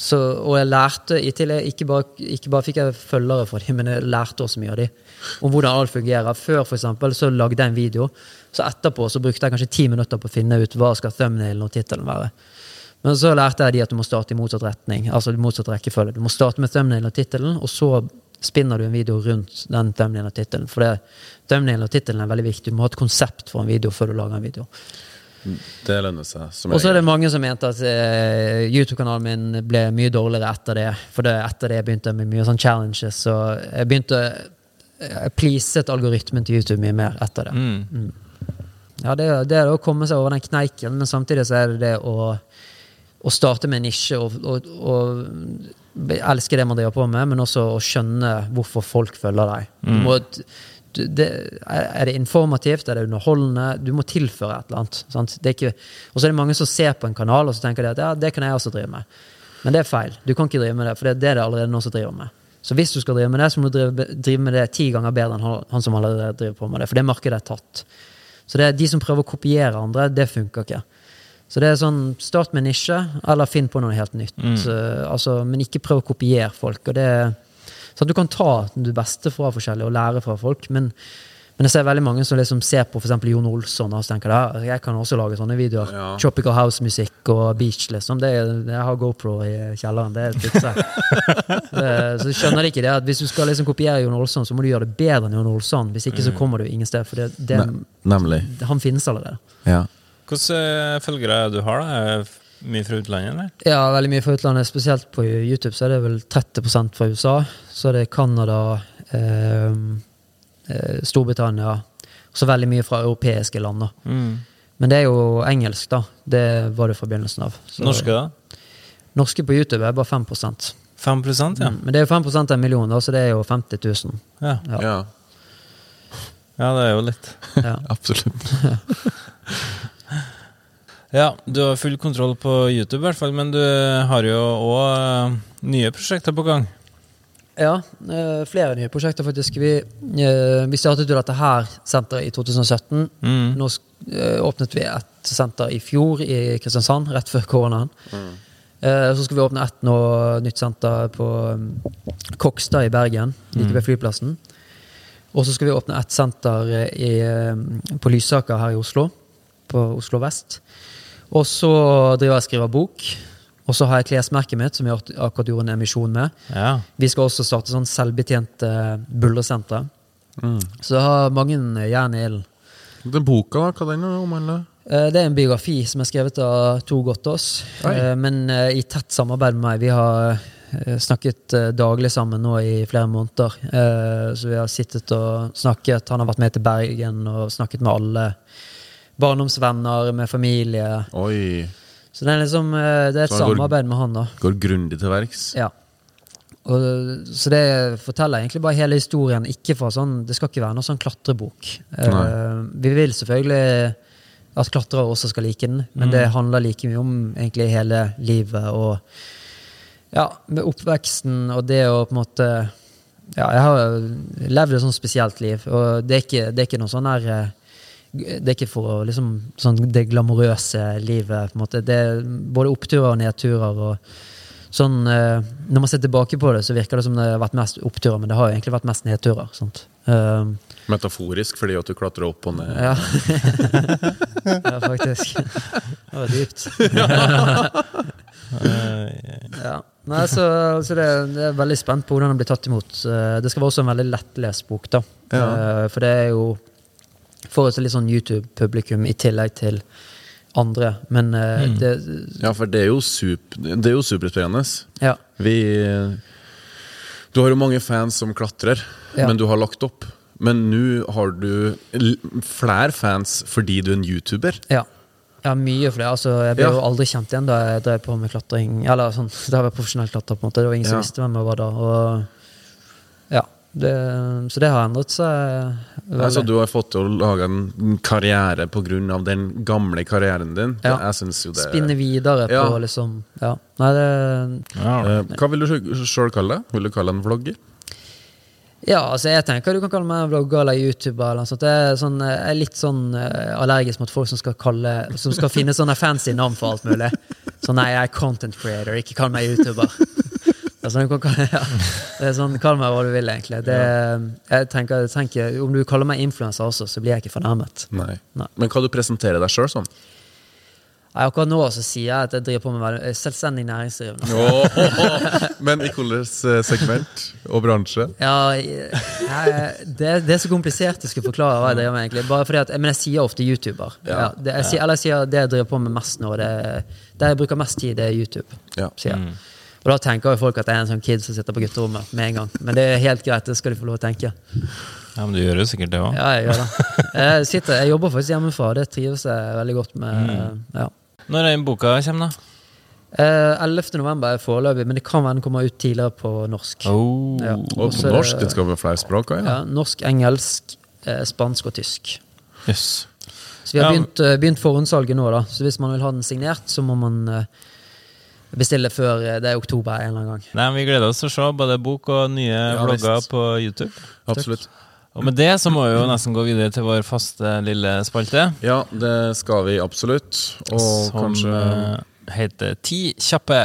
Så, og jeg lærte i tillegg Ikke bare, ikke bare fikk jeg følgere fra dem, men jeg lærte også mye av dem. Om hvordan alt fungerer. Før for eksempel, så lagde jeg en video, så etterpå så brukte jeg kanskje ti minutter på å finne ut hva skal thumbnailen og tittelen være. Men så lærte jeg de at du må starte i motsatt retning. Altså i motsatt rekkefølge. Du må starte med thumbnailen og tittelen, og så spinner du en video rundt den thumbnailen og tittelen. For det, thumbnailen og tittelen er veldig viktig. Du må ha et konsept for en video før du lager en video. Det lønner seg. Og så er det mange som mente at eh, YouTube-kanalen min ble mye dårligere etter det. For det, etter det begynte jeg med mye sånn challenges, Så jeg begynte Jeg pleaset algoritmen til YouTube mye mer etter det. Mm. Mm. Ja, det, er- det er å komme seg over den kneiken, men samtidig så er det det å, å starte med en nisje og, og, og elske det man driver på med, men også å skjønne hvorfor folk følger deg. Du må, du, det, er det informativt? Er det underholdende? Du må tilføre et eller annet. Sant? Det ikke, og så er det mange som ser på en kanal og så tenker de at ja, det kan jeg også drive med. Men det er feil. Du kan ikke drive med det, for det, det er det allerede noen som driver med. Så hvis du skal drive med det, så må du drive, drive med det ti ganger bedre enn han, han som allerede driver på med det. For det markedet er tatt. Så det er de som prøver å kopiere andre, det funker ikke. Så det er sånn, start med nisje, eller finn på noe helt nytt. Så, altså, men ikke prøv å kopiere folk. Og det, så at du kan ta det beste fra forskjellige og lære fra folk. Men, men jeg ser veldig mange som liksom ser på eksempel Jon Olsson og tenker at jeg kan også lage sånne videoer. Ja. Tropical House-musikk og beach, liksom. Det, jeg har GoPro i kjelleren. Det er et fikser. Eh, så skjønner de ikke det at hvis du skal liksom kopiere Jon Olsson, så må du gjøre det bedre enn Jon Olsson. Hvis ikke så kommer du ingen sted. For det, det, Ne- Nemlig. han finnes allerede. Ja. Hvilke eh, følgere er du har? da? Mye fra utlandet, eller? Ja, veldig mye fra utlandet. Spesielt på YouTube så er det vel 30% fra USA. Så er det Canada, eh, Storbritannia Og så veldig mye fra europeiske land. da. Men det er jo engelsk, da. Det var det fra begynnelsen av. Så- Norske, da? Norske på YouTube er bare 5% 5 ja. Mm, Men det er jo 5 av en million, da, så det er jo 50 000. ja. Ja. ja. Ja, det er jo litt. Ja. Absolutt. Ja, du har full kontroll på YouTube, i hvert fall, men du har jo òg nye prosjekter på gang. Ja, eh, flere nye prosjekter, faktisk. Vi, eh, vi startet jo dette her senteret i 2017. Mm. Nå eh, åpnet vi et senter i fjor i Kristiansand, rett før koronaen. Mm. så skal vi åpne et nå, nytt senter på um, Kokstad i Bergen, like ved flyplassen. Og så skal vi åpne et senter i, eh, på Lysaker her i Oslo, på Oslo vest. Og så driver jeg og skriver bok. Og så har jeg klesmerket mitt, som jeg akkurat- gjorde en emisjon med. Ja. Vi skal også starte sånn selvbetjente bullersentre. Så jeg har mange jern i ilden. Den boka, da, hva den omhandler? Eh, Det er en biografi som er skrevet av Tor Gottaas, eh, men eh, i tett samarbeid med meg. Vi har eh, snakket eh, daglig sammen nå i flere måneder. Eh, Så vi har sittet og snakket. Han har vært med til Bergen og snakket med alle. Barndomsvenner, med familie. Oi. Så det er liksom eh, det er et går- samarbeid med han, da. Går grundig til verks. Ja. Og, så det forteller egentlig bare hele historien. Ikke fra sånn, det skal ikke være noe sånn klatrebok. Uh, vi vil selvfølgelig at klatrere også skal like den, men det handler like mye om egentlig hele livet og ja, med oppveksten og det å på en måte Ja, jeg har levd et sånn spesielt liv, og det er ikke, det er ikke noe sånn der eh, det er ikke for å liksom sånn det glamorøse livet. på en måte. Det er både oppturer og nedturer. og sånn, eh, Når man ser tilbake på det, så virker det som det har vært mest oppturer, men det har jo egentlig vært mest nedturer. sant? Um, Metaforisk fordi at du klatrer opp og ned. ja. ja, faktisk. Det var dypt. ja. Nei, så, så det, det er veldig spent på hvordan den blir tatt imot. Eh, Det skal være også en veldig lettlest bok, da. Ja. Eh, For det er jo for et litt sånn YouTube-publikum i tillegg til andre. Men eh, det Ja, for det er jo, sup, det er jo superspennende. Ja. Vi Du har jo mange fans som klatrer, Ja. men du har lagt opp. Men nå har du flere fans fordi du er en YouTuber. Ja. ja, mye for det. Altså, jeg ble Ja. jo aldri kjent igjen da jeg drev på med klatring. Eller sånn, da jeg var profesjonell klatrer. på en måte Det var ingen som visste hvem jeg var da. Og, det, så det har endret seg veldig. Altså, du har fått til å lage en karriere pga. den gamle karrieren din. Ja. Jeg synes jo det Spinne videre Ja. på liksom Ja. Nei, det Ja. Eh, Hva vil du sjøl kalle det? Vil du kalle det en vlogger? Ja, altså jeg tenker du kan kalle meg en vlogger eller YouTuber. eller noe sånt. Jeg er sånn, jeg er litt sånn eh, allergisk mot folk som skal kalle Som skal finne sånne fancy navn for alt mulig. Så nei, jeg er content creator, ikke kall meg YouTuber. Sånn, du kan ja. det er sånn, Kall meg hva du vil, egentlig. Det, jeg tenker, jeg tenker, Om du kaller meg influenser også, så blir jeg ikke fornærmet. Nei. Nei. Men hva du presenterer deg sjøl som? Nei, akkurat nå så sier jeg at jeg driver på med veldig- jeg er Oh, næringsdrivende. Åh, men i hvilket eh, segment og bransje? Ja, jeg, det, det er så komplisert å skulle forklare hva jeg driver med, egentlig. Bare fordi at, men jeg sier ofte YouTuber. Ja. Ja, det, jeg eller jeg sier det jeg driver på med mest nå, det, det jeg bruker mest tid, det er YouTube. Ja. Sier jeg. Og da tenker jo folk at jeg er en sånn kid som sitter på gutterommet med en gang. Men det er helt greit, det skal de få lov å tenke. Ja, men du gjør jo sikkert det òg. Ja, jeg gjør det. Jeg, sitter, jeg jobber faktisk hjemmefra, det trives jeg veldig godt med. Ja. Når er boka kommer, da? Eh, 11. november er foreløpig, men det kan være den kommer ut tidligere på norsk. Oh. Ja. Og på norsk? Det skal være flere språk? Ja. Ja, norsk, engelsk, eh, spansk og tysk. Yes. Så vi har Ja. begynt, eh, begynt forhåndssalget nå, da. Så hvis man vil ha den signert, så må man eh, bestille før eh, det er oktober en eller annen gang. Nei, men Vi gleder oss til å se både bok og nye Ja, vlogger visst. på YouTube. Absolutt. Og med det så må vi jo nesten gå videre til vår faste lille spalte. Ja, det skal vi absolutt. Og som kanskje eh, heter Ti kjappe.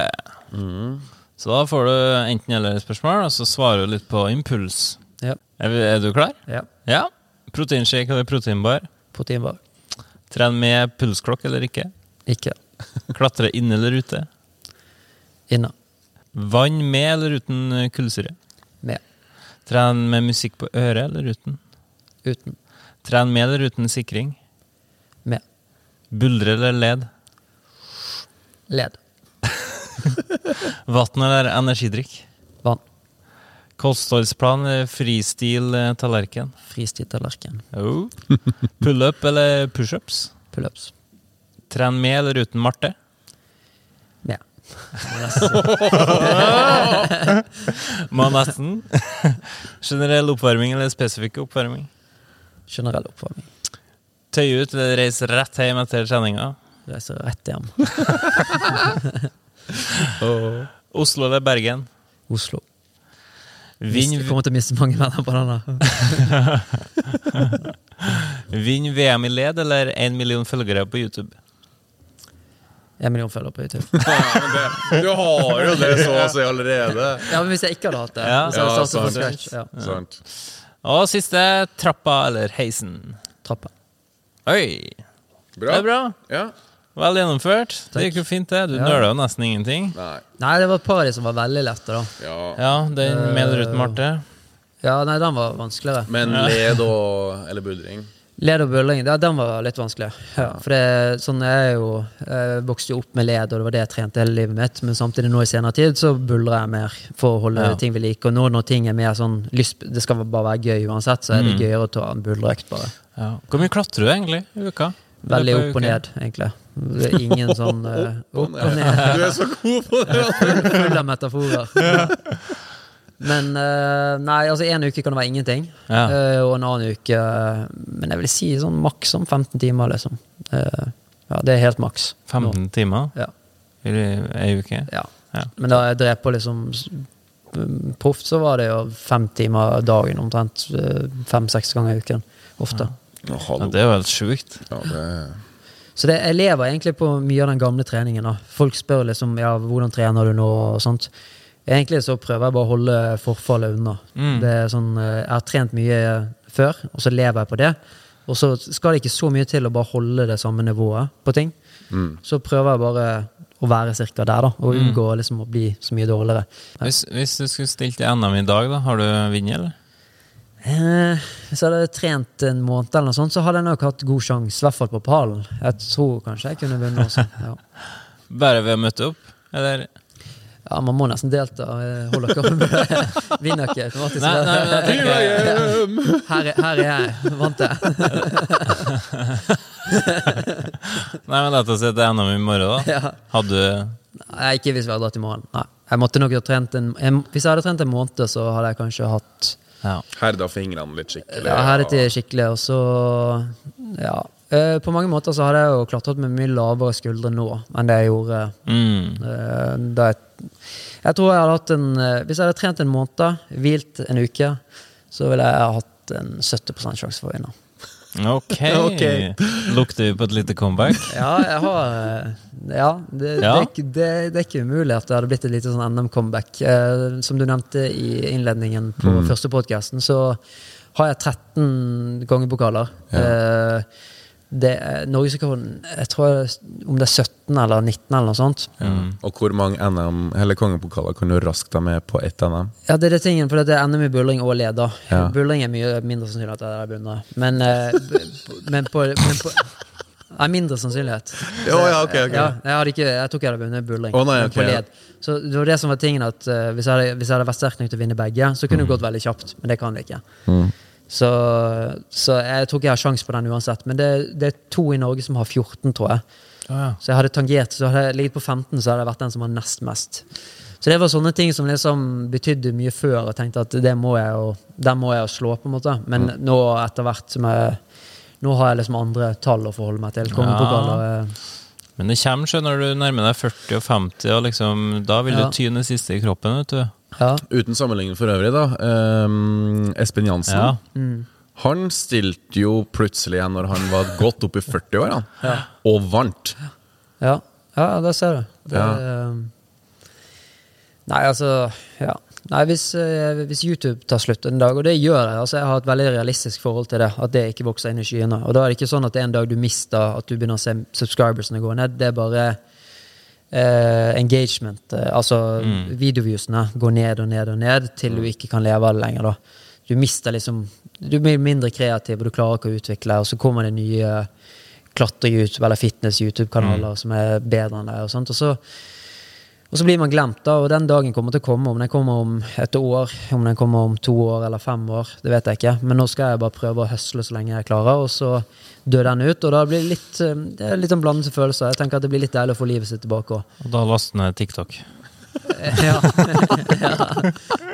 Mm. Så da får du enten-eller-spørsmål, og så svarer du litt på impuls. Ja. Er, er du klar? ja. Ja. Proteinshake eller proteinbar? Proteinbar. Tren med pulsklokk eller ikke? Ikke Klatre inne eller ute? Inne. Vann med eller uten eh, kullsyre? Med. Tren med musikk på øret eller uten? Uten. Tren med eller uten sikring? Med. Buldre eller led? Led. Vann eller energidrikk? Vann. Kostholdsplan eller fristil-tallerken? Fristiltallerken. Oh. Pull-up eller pushups? Pullups. Tren med eller uten Marte? Nesten. Generell oppvarming eller spesifikk oppvarming? Generell oppvarming. Tøye ut eller reise rett hjem etter treninga? Reiser rett hjem. Oslo eller Bergen? Oslo. Vinn, Vi kommer til å miste mange venner på denne. vinn VM i led eller én million følgere på YouTube? En million følgere på YouTube. Du har jo det så å si allerede. Ja, men Hvis jeg ikke hadde hatt det, Ja. så hadde jeg Ja, sant. scratch. Ja. Sant. Og siste trappa eller heisen? Trappa. Oi! Bra. Det er bra. Ja. Vel gjennomført. Det gikk jo fint, det. Du Ja. nøla jo nesten ingenting. Nei. Nei, det var et par som var veldig lette, da. Ja. Ja, den med eller uten Marte. Ja, nei, den var vanskeligere. Men led og Eller buldring? Led og bølling, ja, den var litt vanskelig. Ja, for det, sånn jeg er jo Jeg vokste jo opp med led, og det var det jeg trente hele livet mitt. Men samtidig nå i senere tid så buldrer jeg mer for å holde Ja. ting ved like. Og nå når ting er mer sånn lyst, Det skal bare være gøy uansett, så er det Mm. gøyere å ta en buldreøkt, bare. Ja. Hvor mye klatrer du egentlig i uka? Veldig opp og ned, egentlig. Det er ingen sånn uh, Opp og ned. Du er så god på det! Full av metaforer. Men eh, nei, altså en uke kan det være ingenting. Ja. Eh, og en annen uke eh, Men jeg vil si sånn maks om 15 timer, liksom. Eh, ja, det er helt maks. nå. 15 timer Ja, i ei uke? ja. Ja. Men da jeg drev på liksom mm, proft, så var det jo fem timer dagen omtrent. Fem-seks ganger i uken. Ofte. Å, Ja, det er jo helt sjukt. Ja, det Så det, jeg lever egentlig på mye av den gamle treningen. da. Folk spør liksom ja, hvordan trener du nå og sånt. Egentlig så prøver jeg bare å holde forfallet unna. Mm. Det er sånn, eh, Jeg har trent mye før, og så lever jeg på det. Og så skal det ikke så mye til å bare holde det samme nivået på ting. Mm. Så prøver jeg bare å være cirka der, da, og Mm. unngå liksom å bli så mye dårligere. Hvis, hvis du skulle stilt i NM i dag, da, har du vunnet, eller? Eh, hvis jeg hadde trent en måned, eller noe sånt, så hadde jeg nok hatt god sjanse. I hvert fall på pallen. Jeg tror kanskje jeg kunne vunnet også. Ja. Bare ved å møte opp? Eller? Ja, man må nesten delta. Eh, Holder ikke oppe. Vinner ikke automatisk. Nei, nei, nei, nei. Her, er- her er jeg. Vant jeg. nei, men La oss si til NM i morgen, da. Ja. Hadde du Nei, ikke hvis vi hadde dratt i morgen. Nei. Jeg måtte nok ha trent en, jeg, Hvis jeg hadde trent en måned, så hadde jeg kanskje hatt ja. Herda fingrene litt skikkelig. ja, herdet de skikkelig, og så Ja. Eh, på mange måter så hadde jeg jo klatret med mye lavere skuldre nå enn det jeg gjorde mm. eh, da jeg Jeg tror jeg hadde hatt en eh, Hvis jeg hadde trent en måned, hvilt en uke, så ville jeg hatt en 70 sjanse for å vinne. Ok. okay. Lukter vi på et lite comeback? Ja, jeg har eh, Ja, det, Ja. Det, er det, det er ikke umulig at det hadde blitt et lite sånn NM-comeback. Eh, som du nevnte i innledningen på første podkasten, så har jeg 13 kongepokaler. Eh, det Norgesrekorden Jeg tror om det er 17 eller 19 eller noe sånt. Og hvor mange NM, eller kongepokaler kan du raskt deg med på ett NM? Ja, det er det tingen, for det er NM i buldring og leder. Ja. Buldring er mye mindre sannsynlig at jeg begynner. Men, eh, men på, men på Nei, mindre sannsynlighet. Jo, ja, ok, ok. Ja, jeg, hadde ikke, jeg tror ikke jeg hadde vunnet buldring. Oh, nei, okay, ja. Så det var det som var tingen, at uh, hvis, jeg hadde, hvis jeg hadde vært sterk nok til å vinne begge, så kunne det gått veldig kjapt. Men det kan det ikke. Mm. Så, så jeg tror ikke jeg har sjans på den uansett. Men det, det er to i Norge som har 14, tror jeg. Ah, ja. Så jeg hadde tangert, så hadde jeg ligget på 15, så hadde jeg vært den som har nest mest. Så det var sånne ting som liksom betydde mye før, og tenkte at det må jeg jo, den må jeg jo slå, på en måte. Men nå etter hvert som jeg Nå har jeg liksom andre tall å forholde meg til. Eh, Men det kommer skjønner du nærmer deg 40 og 50, og liksom, da vil Ja. du tyne det siste i kroppen, vet du. Ja. Uten sammenligning for øvrig, da. Um, Espen Jansen. Ja. Han stilte jo plutselig igjen når han var godt opp i 40-årene, og vant. Ja, ja det ser du. Det, Ja. eh, Nei, altså Ja. Nei, hvis, eh, hvis YouTube tar slutt en dag, og det gjør det altså Jeg har et veldig realistisk forhold til det, at det ikke vokser inn i skyene. Og da er det ikke sånn at det er en dag du mister at du begynner å se subscribersene gå ned. Det er bare eh, engagement. uh, altså videoviewsene går ned og ned og ned til du ikke kan leve av det lenger. da. Du mister liksom Du blir mindre kreativ, og du klarer ikke å utvikle, og så kommer det nye klatre-YouTube eller fitness-YouTube-kanaler som er bedre enn deg. Og sånt, og så og så blir man glemt, da, og den dagen kommer til å komme. Om den kommer om et år, om den kommer om to år eller fem år, det vet jeg ikke. Men nå skal jeg bare prøve å høsle så lenge jeg klarer, og så dør den ut. Og da blir det litt, eh, det er litt sånn blandede følelser. Jeg tenker at det blir litt deilig å få livet sitt tilbake òg. Og da laster ned TikTok. Ja. ja.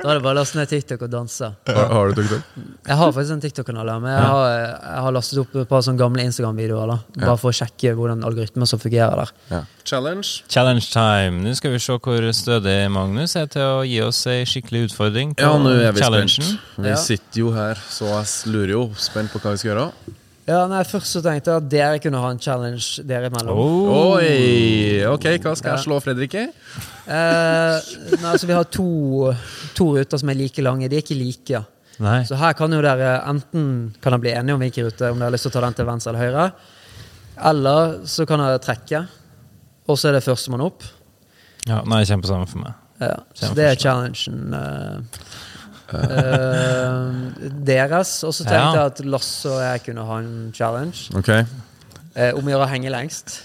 Da er det bare å laste ned TikTok og danse. Har, har du TikTok? Jeg har faktisk en TikTok-kanal, ja, men jeg har, jeg har lastet opp et par sånne gamle Instagram-videoer. da Bare for å sjekke hvordan algoritmer som fungerer der. Ja. Challenge? Challenge time. Nå skal vi se hvor stødig Magnus er til å gi oss ei skikkelig utfordring på Ja, nå er vi challengen. spent. Vi sitter jo her, så jeg lurer jo spent på hva vi skal gjøre. Ja, nei, Først så tenkte jeg at dere kunne ha en challenge dere imellom. Oh. Oi! Ok, hva skal jeg slå Fredrik i? Eh, nei, altså Vi har to, to ruter som er like lange. De er ikke like. Nei. Så her kan jo dere enten kan dere bli enige om hvilken rute, om dere har lyst til å ta den til venstre eller høyre. Eller så kan dere trekke, og så er det førstemann opp. Ja, nei, kjempesamme for meg. Ja, så Kjempe det er challengen eh, deres. Og så tenkte Ja. jeg at Lasse og jeg kunne ha en challenge. Okay. Eh, om å gjøre å henge lengst.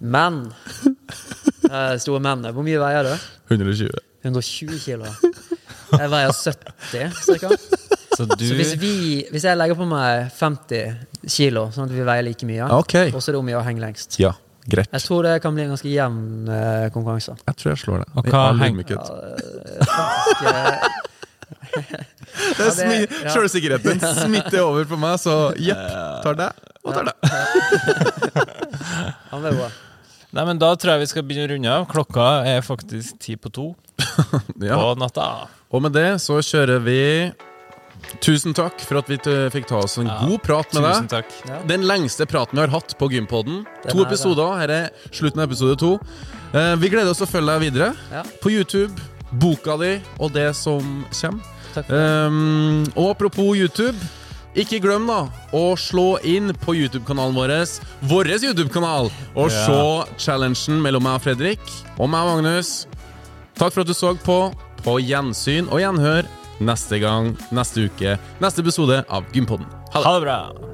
Men eh, Store menn. Hvor mye veier du? 120. 120 kilo. Jeg veier 70 cirka. Så du Så hvis, vi, hvis jeg legger på meg 50 kilo, sånn at vi veier like mye, okay. og så er det om å gjøre å henge lengst Ja, greit. Jeg tror det kan bli en ganske jevn eh, konkurranse. Jeg tror jeg slår det. Og hva all heng- Ja, er det- smi- ja. Selvsikkerheten smitter over på meg, så jepp, tar det og tar det. han er bra. Nei, men Da tror jeg vi skal begynne å runde av. Klokka er faktisk ti på to Ja. på natta. Og med det så kjører vi Tusen takk for at vi fikk ta oss en Ja, god prat med Tusen deg. takk. Ja. Den lengste praten vi har hatt på Gympodden. Den To er episoder. Her er slutten av episode to. Eh, vi gleder oss til å følge deg videre Ja. på YouTube, boka di og det som kommer. Um, og apropos YouTube, ikke glem da å slå inn på YouTube-kanalen vår, vår YouTube-kanal, og Ja. se challengen mellom meg og Fredrik og meg og Magnus. Takk for at du så på. På gjensyn og gjenhør neste gang, neste uke, neste episode av Gympodden. Ha det! Ha det bra.